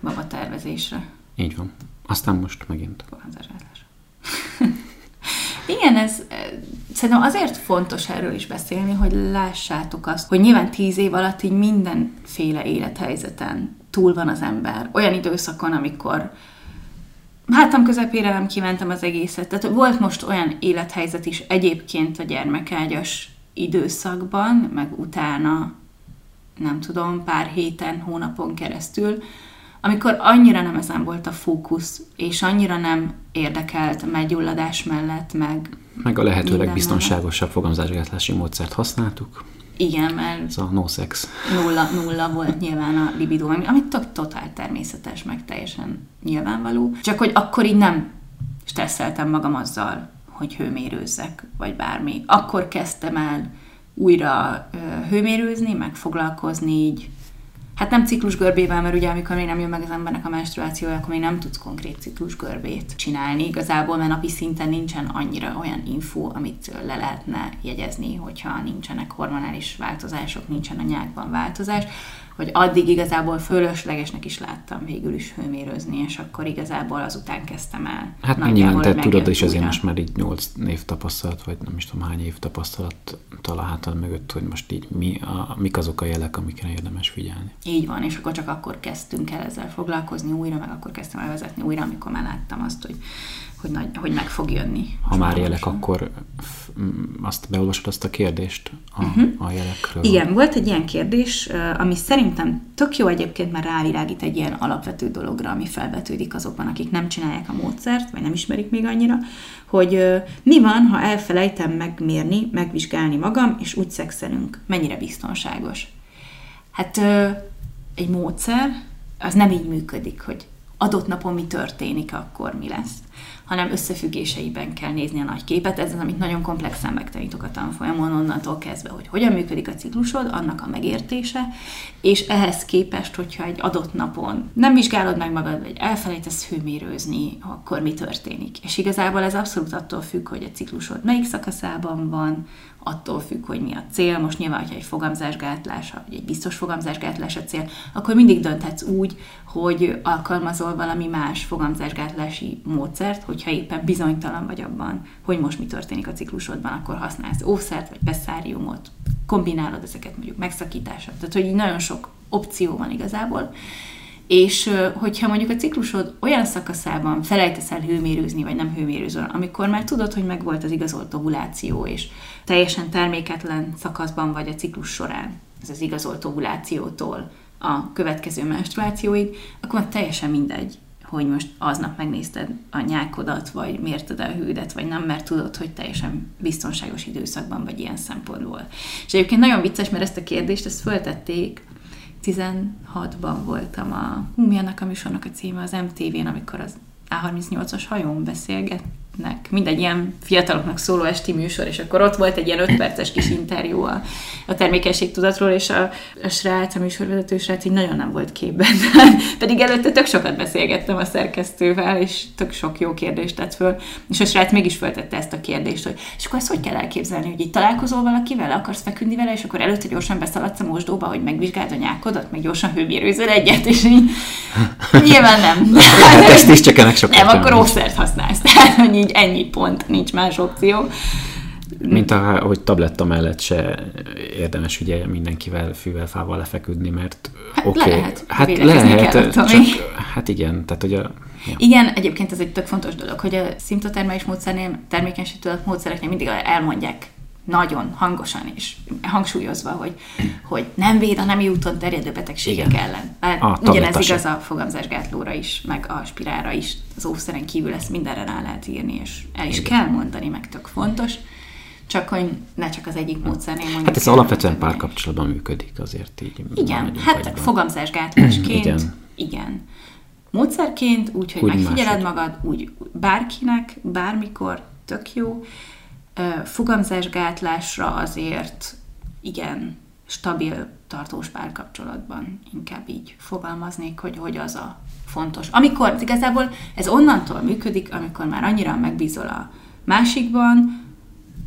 baba tervezésre. Így van. Aztán most megint. Fogamzásgátlásra. Igen, ez szerintem azért fontos erről is beszélni, hogy lássátok azt, hogy nyilván tíz év alatt így mindenféle élethelyzeten túl van az ember. Olyan időszakon, amikor hátam közepére nem kívántem az egészet. Tehát volt most olyan élethelyzet is egyébként a gyermekágyas időszakban, meg utána, nem tudom, pár héten, hónapon keresztül, amikor annyira nem ezen volt a fókusz, és annyira nem érdekelt meggyulladás mellett, meg... Meg a lehető legbiztonságosabb fogamzásgátlási módszert használtuk. Igen, mert... Ez a no sex. Nulla, nulla volt nyilván a libidó, amit tök totál természetes, meg teljesen nyilvánvaló. Csak hogy akkor így nem stresszeltem magam azzal, hogy hőmérőzzek, vagy bármi. Akkor kezdtem el újra hőmérőzni, meg foglalkozni így Hát nem ciklusgörbével, mert ugye amikor még nem jön meg az embernek a menstruációja, akkor még nem tudsz konkrét ciklusgörbét csinálni igazából, mert napi szinten nincsen annyira olyan info, amit le lehetne jegyezni, hogyha nincsenek hormonális változások, nincsen a nyákban változás hogy addig igazából fölöslegesnek is láttam végül is hőmérőzni, és akkor igazából azután kezdtem el. Hát nyilván te tudod, és azért most már így 8 év tapasztalat, vagy nem is tudom hány év tapasztalat találhatod mögött, hogy most így mi a, mik azok a jelek, amikre érdemes figyelni. Így van, és akkor csak akkor kezdtünk el ezzel foglalkozni újra, meg akkor kezdtem el vezetni újra, amikor már láttam azt, hogy hogy, nagy, hogy meg fog jönni. Ha már jelek, akkor azt beolvasod azt a kérdést a, uh-huh. a jelekről? Igen, volt egy ilyen kérdés, ami szerintem tök jó egyébként, mert rávilágít egy ilyen alapvető dologra, ami felvetődik azokban, akik nem csinálják a módszert, vagy nem ismerik még annyira, hogy mi van, ha elfelejtem megmérni, megvizsgálni magam, és úgy szexelünk. Mennyire biztonságos? Hát egy módszer, az nem így működik, hogy adott napon mi történik, akkor mi lesz hanem összefüggéseiben kell nézni a nagy képet. Ez az, amit nagyon komplexen megtanítok a tanfolyamon, onnantól kezdve, hogy hogyan működik a ciklusod, annak a megértése, és ehhez képest, hogyha egy adott napon nem vizsgálod meg magad, vagy elfelejtesz hőmérőzni, akkor mi történik. És igazából ez abszolút attól függ, hogy a ciklusod melyik szakaszában van, attól függ, hogy mi a cél. Most nyilván, hogyha egy fogamzásgátlás, vagy egy biztos fogamzásgátlás a cél, akkor mindig dönthetsz úgy, hogy alkalmazol valami más fogamzásgátlási módszert, hogyha éppen bizonytalan vagy abban, hogy most mi történik a ciklusodban, akkor használsz ószert vagy beszáriumot, kombinálod ezeket mondjuk megszakítással. Tehát, hogy nagyon sok opció van igazából. És hogyha mondjuk a ciklusod olyan szakaszában felejtesz el hőmérőzni, vagy nem hőmérőzöl, amikor már tudod, hogy megvolt az igazolt ovuláció, és teljesen terméketlen szakaszban vagy a ciklus során, ez az igazolt ovulációtól a következő menstruációig, akkor teljesen mindegy, hogy most aznap megnézted a nyákodat, vagy mérted a hődet, vagy nem, mert tudod, hogy teljesen biztonságos időszakban vagy ilyen szempontból. És egyébként nagyon vicces, mert ezt a kérdést, ezt föltették 16-ban voltam a, hú, mi annak a műsornak a címe, az MTV-n, amikor az A38-as hajón beszélget, nek mindegy ilyen fiataloknak szóló esti műsor, és akkor ott volt egy ilyen öt perces kis interjú a, a termékenységtudatról, és a, a srác, a műsorvezető srác így nagyon nem volt képben. Pedig előtte tök sokat beszélgettem a szerkesztővel, és tök sok jó kérdést tett föl, és a srác mégis föltette ezt a kérdést, hogy és akkor ezt hogy kell elképzelni, hogy így találkozol valakivel, akarsz feküdni vele, és akkor előtte gyorsan beszaladsz a mosdóba, hogy megvizsgáld a nyákodat, meg gyorsan hőmérőzöl egyet, és így nyilván nem. Ezt is csak ennek sok Nem, akkor ószert használsz. Tehát, hogy így ennyi pont, nincs más opció. Mint a, hogy tabletta mellett se érdemes ugye mindenkivel fűvel, fával lefeküdni, mert hát oké. Okay, lehet. Hát lehet, kell, csak, hát igen, tehát hogy a Ja. Igen, egyébként ez egy tök fontos dolog, hogy a szimptotermelés módszernél, termékenységtudat módszereknél mindig elmondják nagyon hangosan és hangsúlyozva, hogy, hogy nem véd a nemi úton terjedő betegségek Igen. ellen. Mert ugyanez igaz a fogamzásgátlóra is, meg a spirára is. Az óvszeren kívül ezt mindenre rá lehet írni, és el is Igen. kell mondani, meg tök fontos. Csak hogy ne csak az egyik módszernél mondjuk. Hát ez alapvetően párkapcsolatban működik azért így. Igen, hát hagyban. fogamzásgátlásként, igen. igen. Módszerként, úgy, hogy úgy megfigyeled másod. magad, úgy bárkinek, bármikor, tök jó fogamzásgátlásra azért igen stabil, tartós párkapcsolatban inkább így fogalmaznék, hogy, hogy az a fontos. Amikor igazából ez onnantól működik, amikor már annyira megbízol a másikban,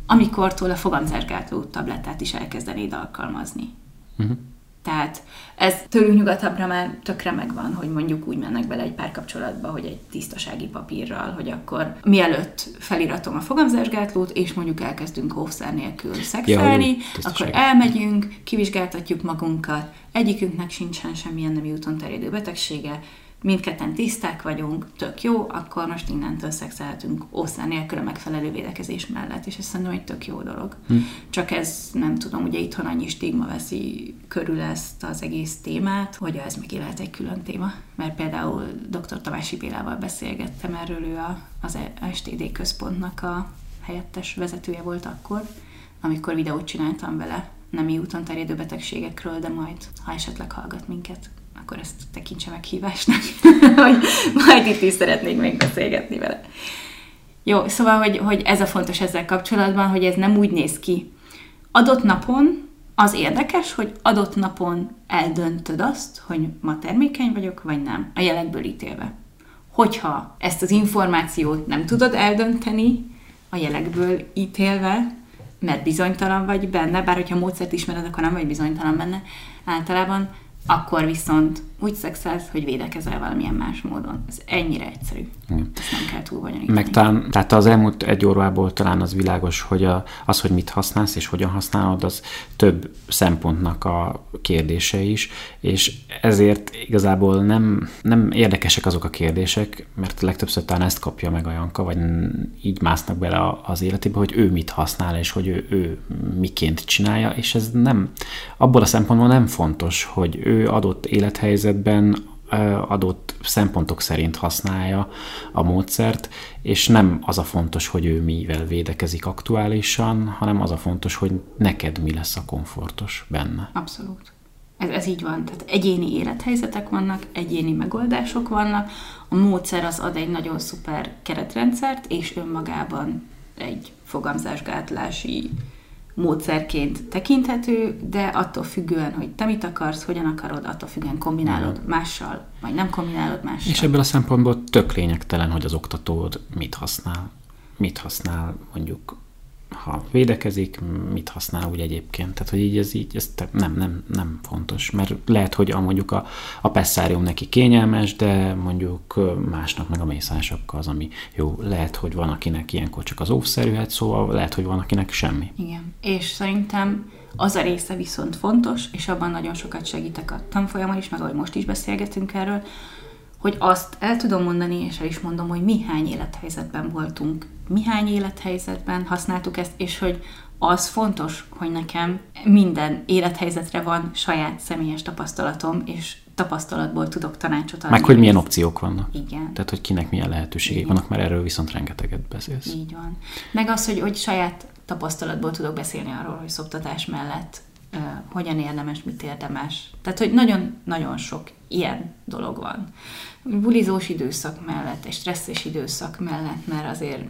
amikortól a fogamzásgátló tablettát is elkezdenéd alkalmazni. Uh-huh. Tehát ez tőlünk nyugatabbra már tökre megvan, hogy mondjuk úgy mennek bele egy párkapcsolatba, hogy egy tisztasági papírral, hogy akkor mielőtt feliratom a fogamzásgátlót, és mondjuk elkezdünk óvszer nélkül szexelni, ja, akkor elmegyünk, kivizsgáltatjuk magunkat, egyikünknek sincsen semmilyen nem úton terjedő betegsége, mindketten tiszták vagyunk, tök jó, akkor most innentől szexelhetünk ószán nélkül a megfelelő védekezés mellett, és ez szerintem egy tök jó dolog. Hm. Csak ez, nem tudom, ugye itthon annyi stigma veszi körül ezt az egész témát, hogy ez még lehet egy külön téma, mert például dr. Tamási Bélával beszélgettem erről, ő a, az STD központnak a helyettes vezetője volt akkor, amikor videót csináltam vele nemi úton terjedő betegségekről, de majd, ha esetleg hallgat minket, akkor ezt tekintse meghívásnak, hogy majd itt is szeretnék még beszélgetni vele. Jó, szóval, hogy, hogy ez a fontos ezzel kapcsolatban, hogy ez nem úgy néz ki. Adott napon az érdekes, hogy adott napon eldöntöd azt, hogy ma termékeny vagyok, vagy nem, a jelekből ítélve. Hogyha ezt az információt nem tudod eldönteni, a jelekből ítélve, mert bizonytalan vagy benne, bár hogyha módszert ismered, akkor nem vagy bizonytalan benne, általában akkor viszont úgy szexelsz, hogy védekezel valamilyen más módon. Ez ennyire egyszerű. Igen. Ezt nem kell túl bonyolítani. Meg talán, tehát az elmúlt egy órából talán az világos, hogy a, az, hogy mit használsz és hogyan használod, az több szempontnak a kérdése is, és ezért igazából nem, nem érdekesek azok a kérdések, mert legtöbbször talán ezt kapja meg a Janka, vagy így másznak bele az életébe, hogy ő mit használ, és hogy ő, ő miként csinálja, és ez nem, abból a szempontból nem fontos, hogy ő adott élethelyzetben adott szempontok szerint használja a módszert, és nem az a fontos, hogy ő mivel védekezik aktuálisan, hanem az a fontos, hogy neked mi lesz a komfortos benne. Abszolút. Ez, ez így van. Tehát egyéni élethelyzetek vannak, egyéni megoldások vannak. A módszer az ad egy nagyon szuper keretrendszert, és önmagában egy fogamzásgátlási módszerként tekinthető, de attól függően, hogy te mit akarsz, hogyan akarod, attól függően kombinálod Igen. mással, vagy nem kombinálod mással. És ebből a szempontból tök lényegtelen, hogy az oktatód mit használ. Mit használ mondjuk ha védekezik, mit használ úgy egyébként. Tehát, hogy így ez így, ez nem, nem, nem fontos, mert lehet, hogy a, mondjuk a, a pesszárium neki kényelmes, de mondjuk másnak meg a mészásapka az, ami jó. Lehet, hogy van, akinek ilyenkor csak az óvszerűhet, szóval lehet, hogy van, akinek semmi. Igen, és szerintem az a része viszont fontos, és abban nagyon sokat segítek a tanfolyamon is, meg ahogy most is beszélgetünk erről, hogy azt el tudom mondani, és el is mondom, hogy mi hány élethelyzetben voltunk, mi hány élethelyzetben használtuk ezt, és hogy az fontos, hogy nekem minden élethelyzetre van saját személyes tapasztalatom, és tapasztalatból tudok tanácsot adni. Meg hogy milyen opciók vannak. Igen. Tehát, hogy kinek milyen lehetőségek vannak, mert erről viszont rengeteget beszélsz. Így van. Meg az, hogy, hogy saját tapasztalatból tudok beszélni arról, hogy szoptatás mellett uh, hogyan érdemes, mit érdemes. Tehát, hogy nagyon-nagyon sok ilyen dolog van bulizós időszak mellett, egy stresszes időszak mellett, mert azért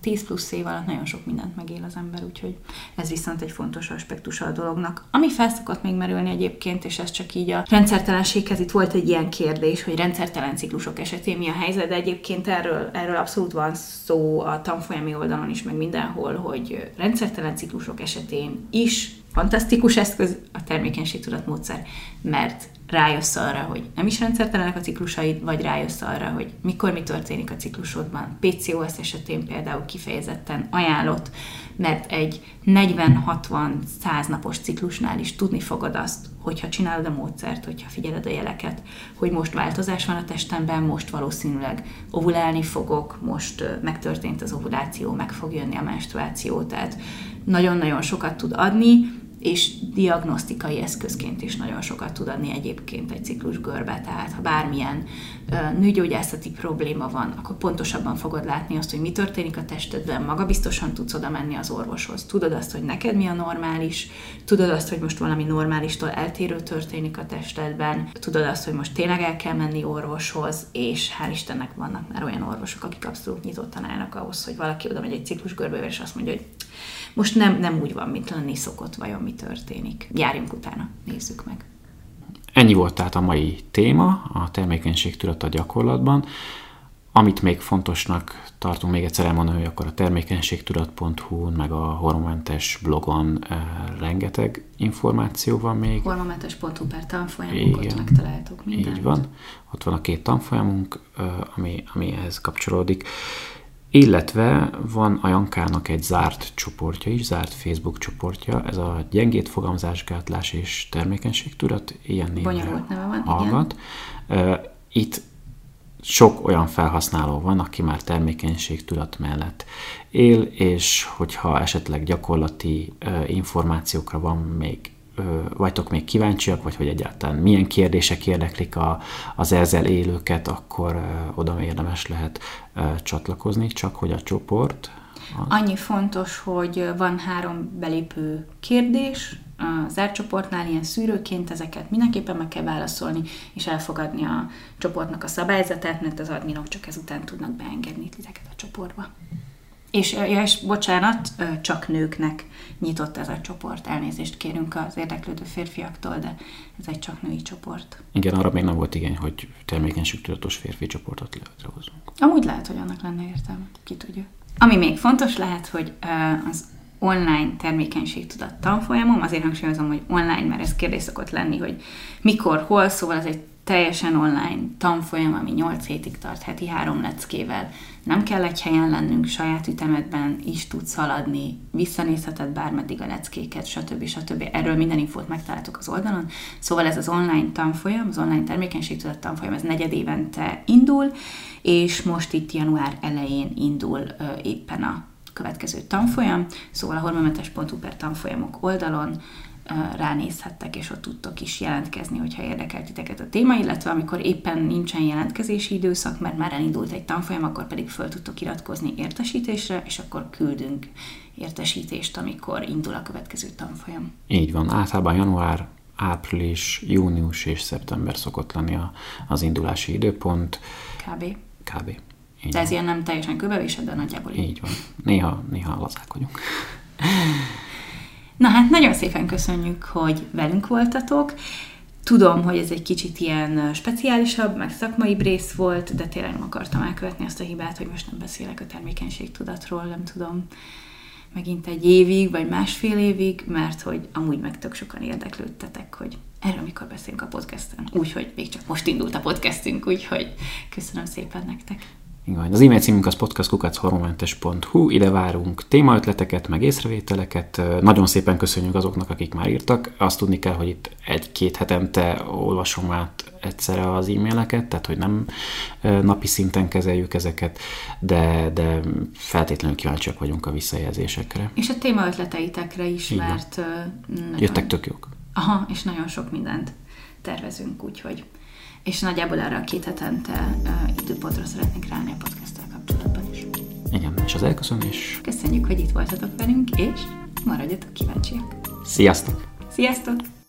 10 plusz év alatt nagyon sok mindent megél az ember, úgyhogy ez viszont egy fontos aspektus a dolognak. Ami felszokott még merülni egyébként, és ez csak így a rendszertelenséghez, itt volt egy ilyen kérdés, hogy rendszertelen ciklusok esetén mi a helyzet, de egyébként erről, erről abszolút van szó a tanfolyami oldalon is, meg mindenhol, hogy rendszertelen ciklusok esetén is fantasztikus eszköz a termékenységtudatmódszer, mert rájössz arra, hogy nem is rendszertelenek a ciklusaid, vagy rájössz arra, hogy mikor mi történik a ciklusodban. PCOS esetén például kifejezetten ajánlott, mert egy 40-60-100 napos ciklusnál is tudni fogod azt, hogyha csinálod a módszert, hogyha figyeled a jeleket, hogy most változás van a testemben, most valószínűleg ovulálni fogok, most megtörtént az ovuláció, meg fog jönni a menstruáció, tehát nagyon-nagyon sokat tud adni, és diagnosztikai eszközként is nagyon sokat tud adni egyébként egy ciklus görbe, tehát ha bármilyen nőgyógyászati probléma van, akkor pontosabban fogod látni azt, hogy mi történik a testedben, magabiztosan tudsz oda menni az orvoshoz. Tudod azt, hogy neked mi a normális, tudod azt, hogy most valami normálistól eltérő történik a testedben, tudod azt, hogy most tényleg el kell menni orvoshoz, és hál' Istennek vannak már olyan orvosok, akik abszolút nyitottan állnak ahhoz, hogy valaki oda megy egy görbével, és azt mondja, hogy most nem, nem úgy van, mint lenni szokott, vajon mi történik. Járjunk utána, nézzük meg. Ennyi volt tehát a mai téma, a termékenység tudat a gyakorlatban. amit még fontosnak tartunk még egyszer elmondani, hogy akkor a termékenységtudat.hu meg a hormonmentes blogon e, rengeteg információ van még. Hormonmentes.hu per tanfolyamunk, ott megtaláltuk mindent. Így van. Ott van a két tanfolyamunk, e, ami, ami ehhez kapcsolódik. Illetve van a Jankának egy zárt csoportja is, zárt Facebook csoportja, ez a gyengét fogalmazásgátlás és termékenységtudat, ilyen névre Bonyolult neve van, hallgat. Igen. Itt sok olyan felhasználó van, aki már termékenységtudat mellett él, és hogyha esetleg gyakorlati információkra van még vagytok még kíváncsiak, vagy hogy egyáltalán milyen kérdések érdeklik a, az ezzel élőket, akkor oda érdemes lehet csatlakozni, csak hogy a csoport... Az... Annyi fontos, hogy van három belépő kérdés, a zárt csoportnál ilyen szűrőként ezeket mindenképpen meg kell válaszolni, és elfogadni a csoportnak a szabályzatát, mert az adminok csak ezután tudnak beengedni titeket a csoportba. És, ja, és bocsánat, csak nőknek nyitott ez a csoport. Elnézést kérünk az érdeklődő férfiaktól, de ez egy csak női csoport. Igen, arra még nem volt igény, hogy termékenységtudatos férfi csoportot létrehozunk. Amúgy lehet, hogy annak lenne értelme, ki tudja. Ami még fontos lehet, hogy az online termékenységtudat tanfolyamom, azért hangsúlyozom, hogy online, mert ez kérdés szokott lenni, hogy mikor, hol, szóval ez egy teljesen online tanfolyam, ami 8 hétig tart, heti három leckével. Nem kell egy helyen lennünk, saját ütemedben is tudsz haladni, visszanézheted bármeddig a leckéket, stb. stb. Erről minden infót megtaláltok az oldalon. Szóval ez az online tanfolyam, az online termékenységtudat tanfolyam, ez negyed évente indul, és most itt január elején indul ö, éppen a következő tanfolyam, szóval a hormonmentes.hu per tanfolyamok oldalon ránézhettek, és ott tudtok is jelentkezni, hogyha érdekel titeket a téma, illetve amikor éppen nincsen jelentkezési időszak, mert már elindult egy tanfolyam, akkor pedig föl tudtok iratkozni értesítésre, és akkor küldünk értesítést, amikor indul a következő tanfolyam. Így van, általában január, április, június és szeptember szokott lenni a, az indulási időpont. Kb. Kb. Így de ez van. ilyen nem teljesen kövevésed, de nagyjából így. Így van. Néha, néha lazák vagyunk. Na hát nagyon szépen köszönjük, hogy velünk voltatok. Tudom, hogy ez egy kicsit ilyen speciálisabb, meg szakmai rész volt, de tényleg nem akartam elkövetni azt a hibát, hogy most nem beszélek a termékenységtudatról, nem tudom, megint egy évig, vagy másfél évig, mert hogy amúgy meg tök sokan érdeklődtetek, hogy erről mikor beszélünk a podcasten. Úgyhogy még csak most indult a podcastünk, úgyhogy köszönöm szépen nektek. Igen, az e-mail címünk az podcastkukachormomentes.hu, ide várunk témaötleteket, meg észrevételeket. Nagyon szépen köszönjük azoknak, akik már írtak. Azt tudni kell, hogy itt egy-két hetente olvasom át egyszerre az e-maileket, tehát hogy nem napi szinten kezeljük ezeket, de, de feltétlenül kíváncsiak vagyunk a visszajelzésekre. És a témaötleteitekre is, Igen. mert... Nagyon... Jöttek tök jók. Aha, és nagyon sok mindent tervezünk, úgyhogy és nagyjából erre a két hetente uh, időpontra szeretnénk ráállni a podcasttel kapcsolatban is. Igen, és az elköszönés. Köszönjük, hogy itt voltatok velünk, és maradjatok kíváncsiak. Sziasztok! Sziasztok!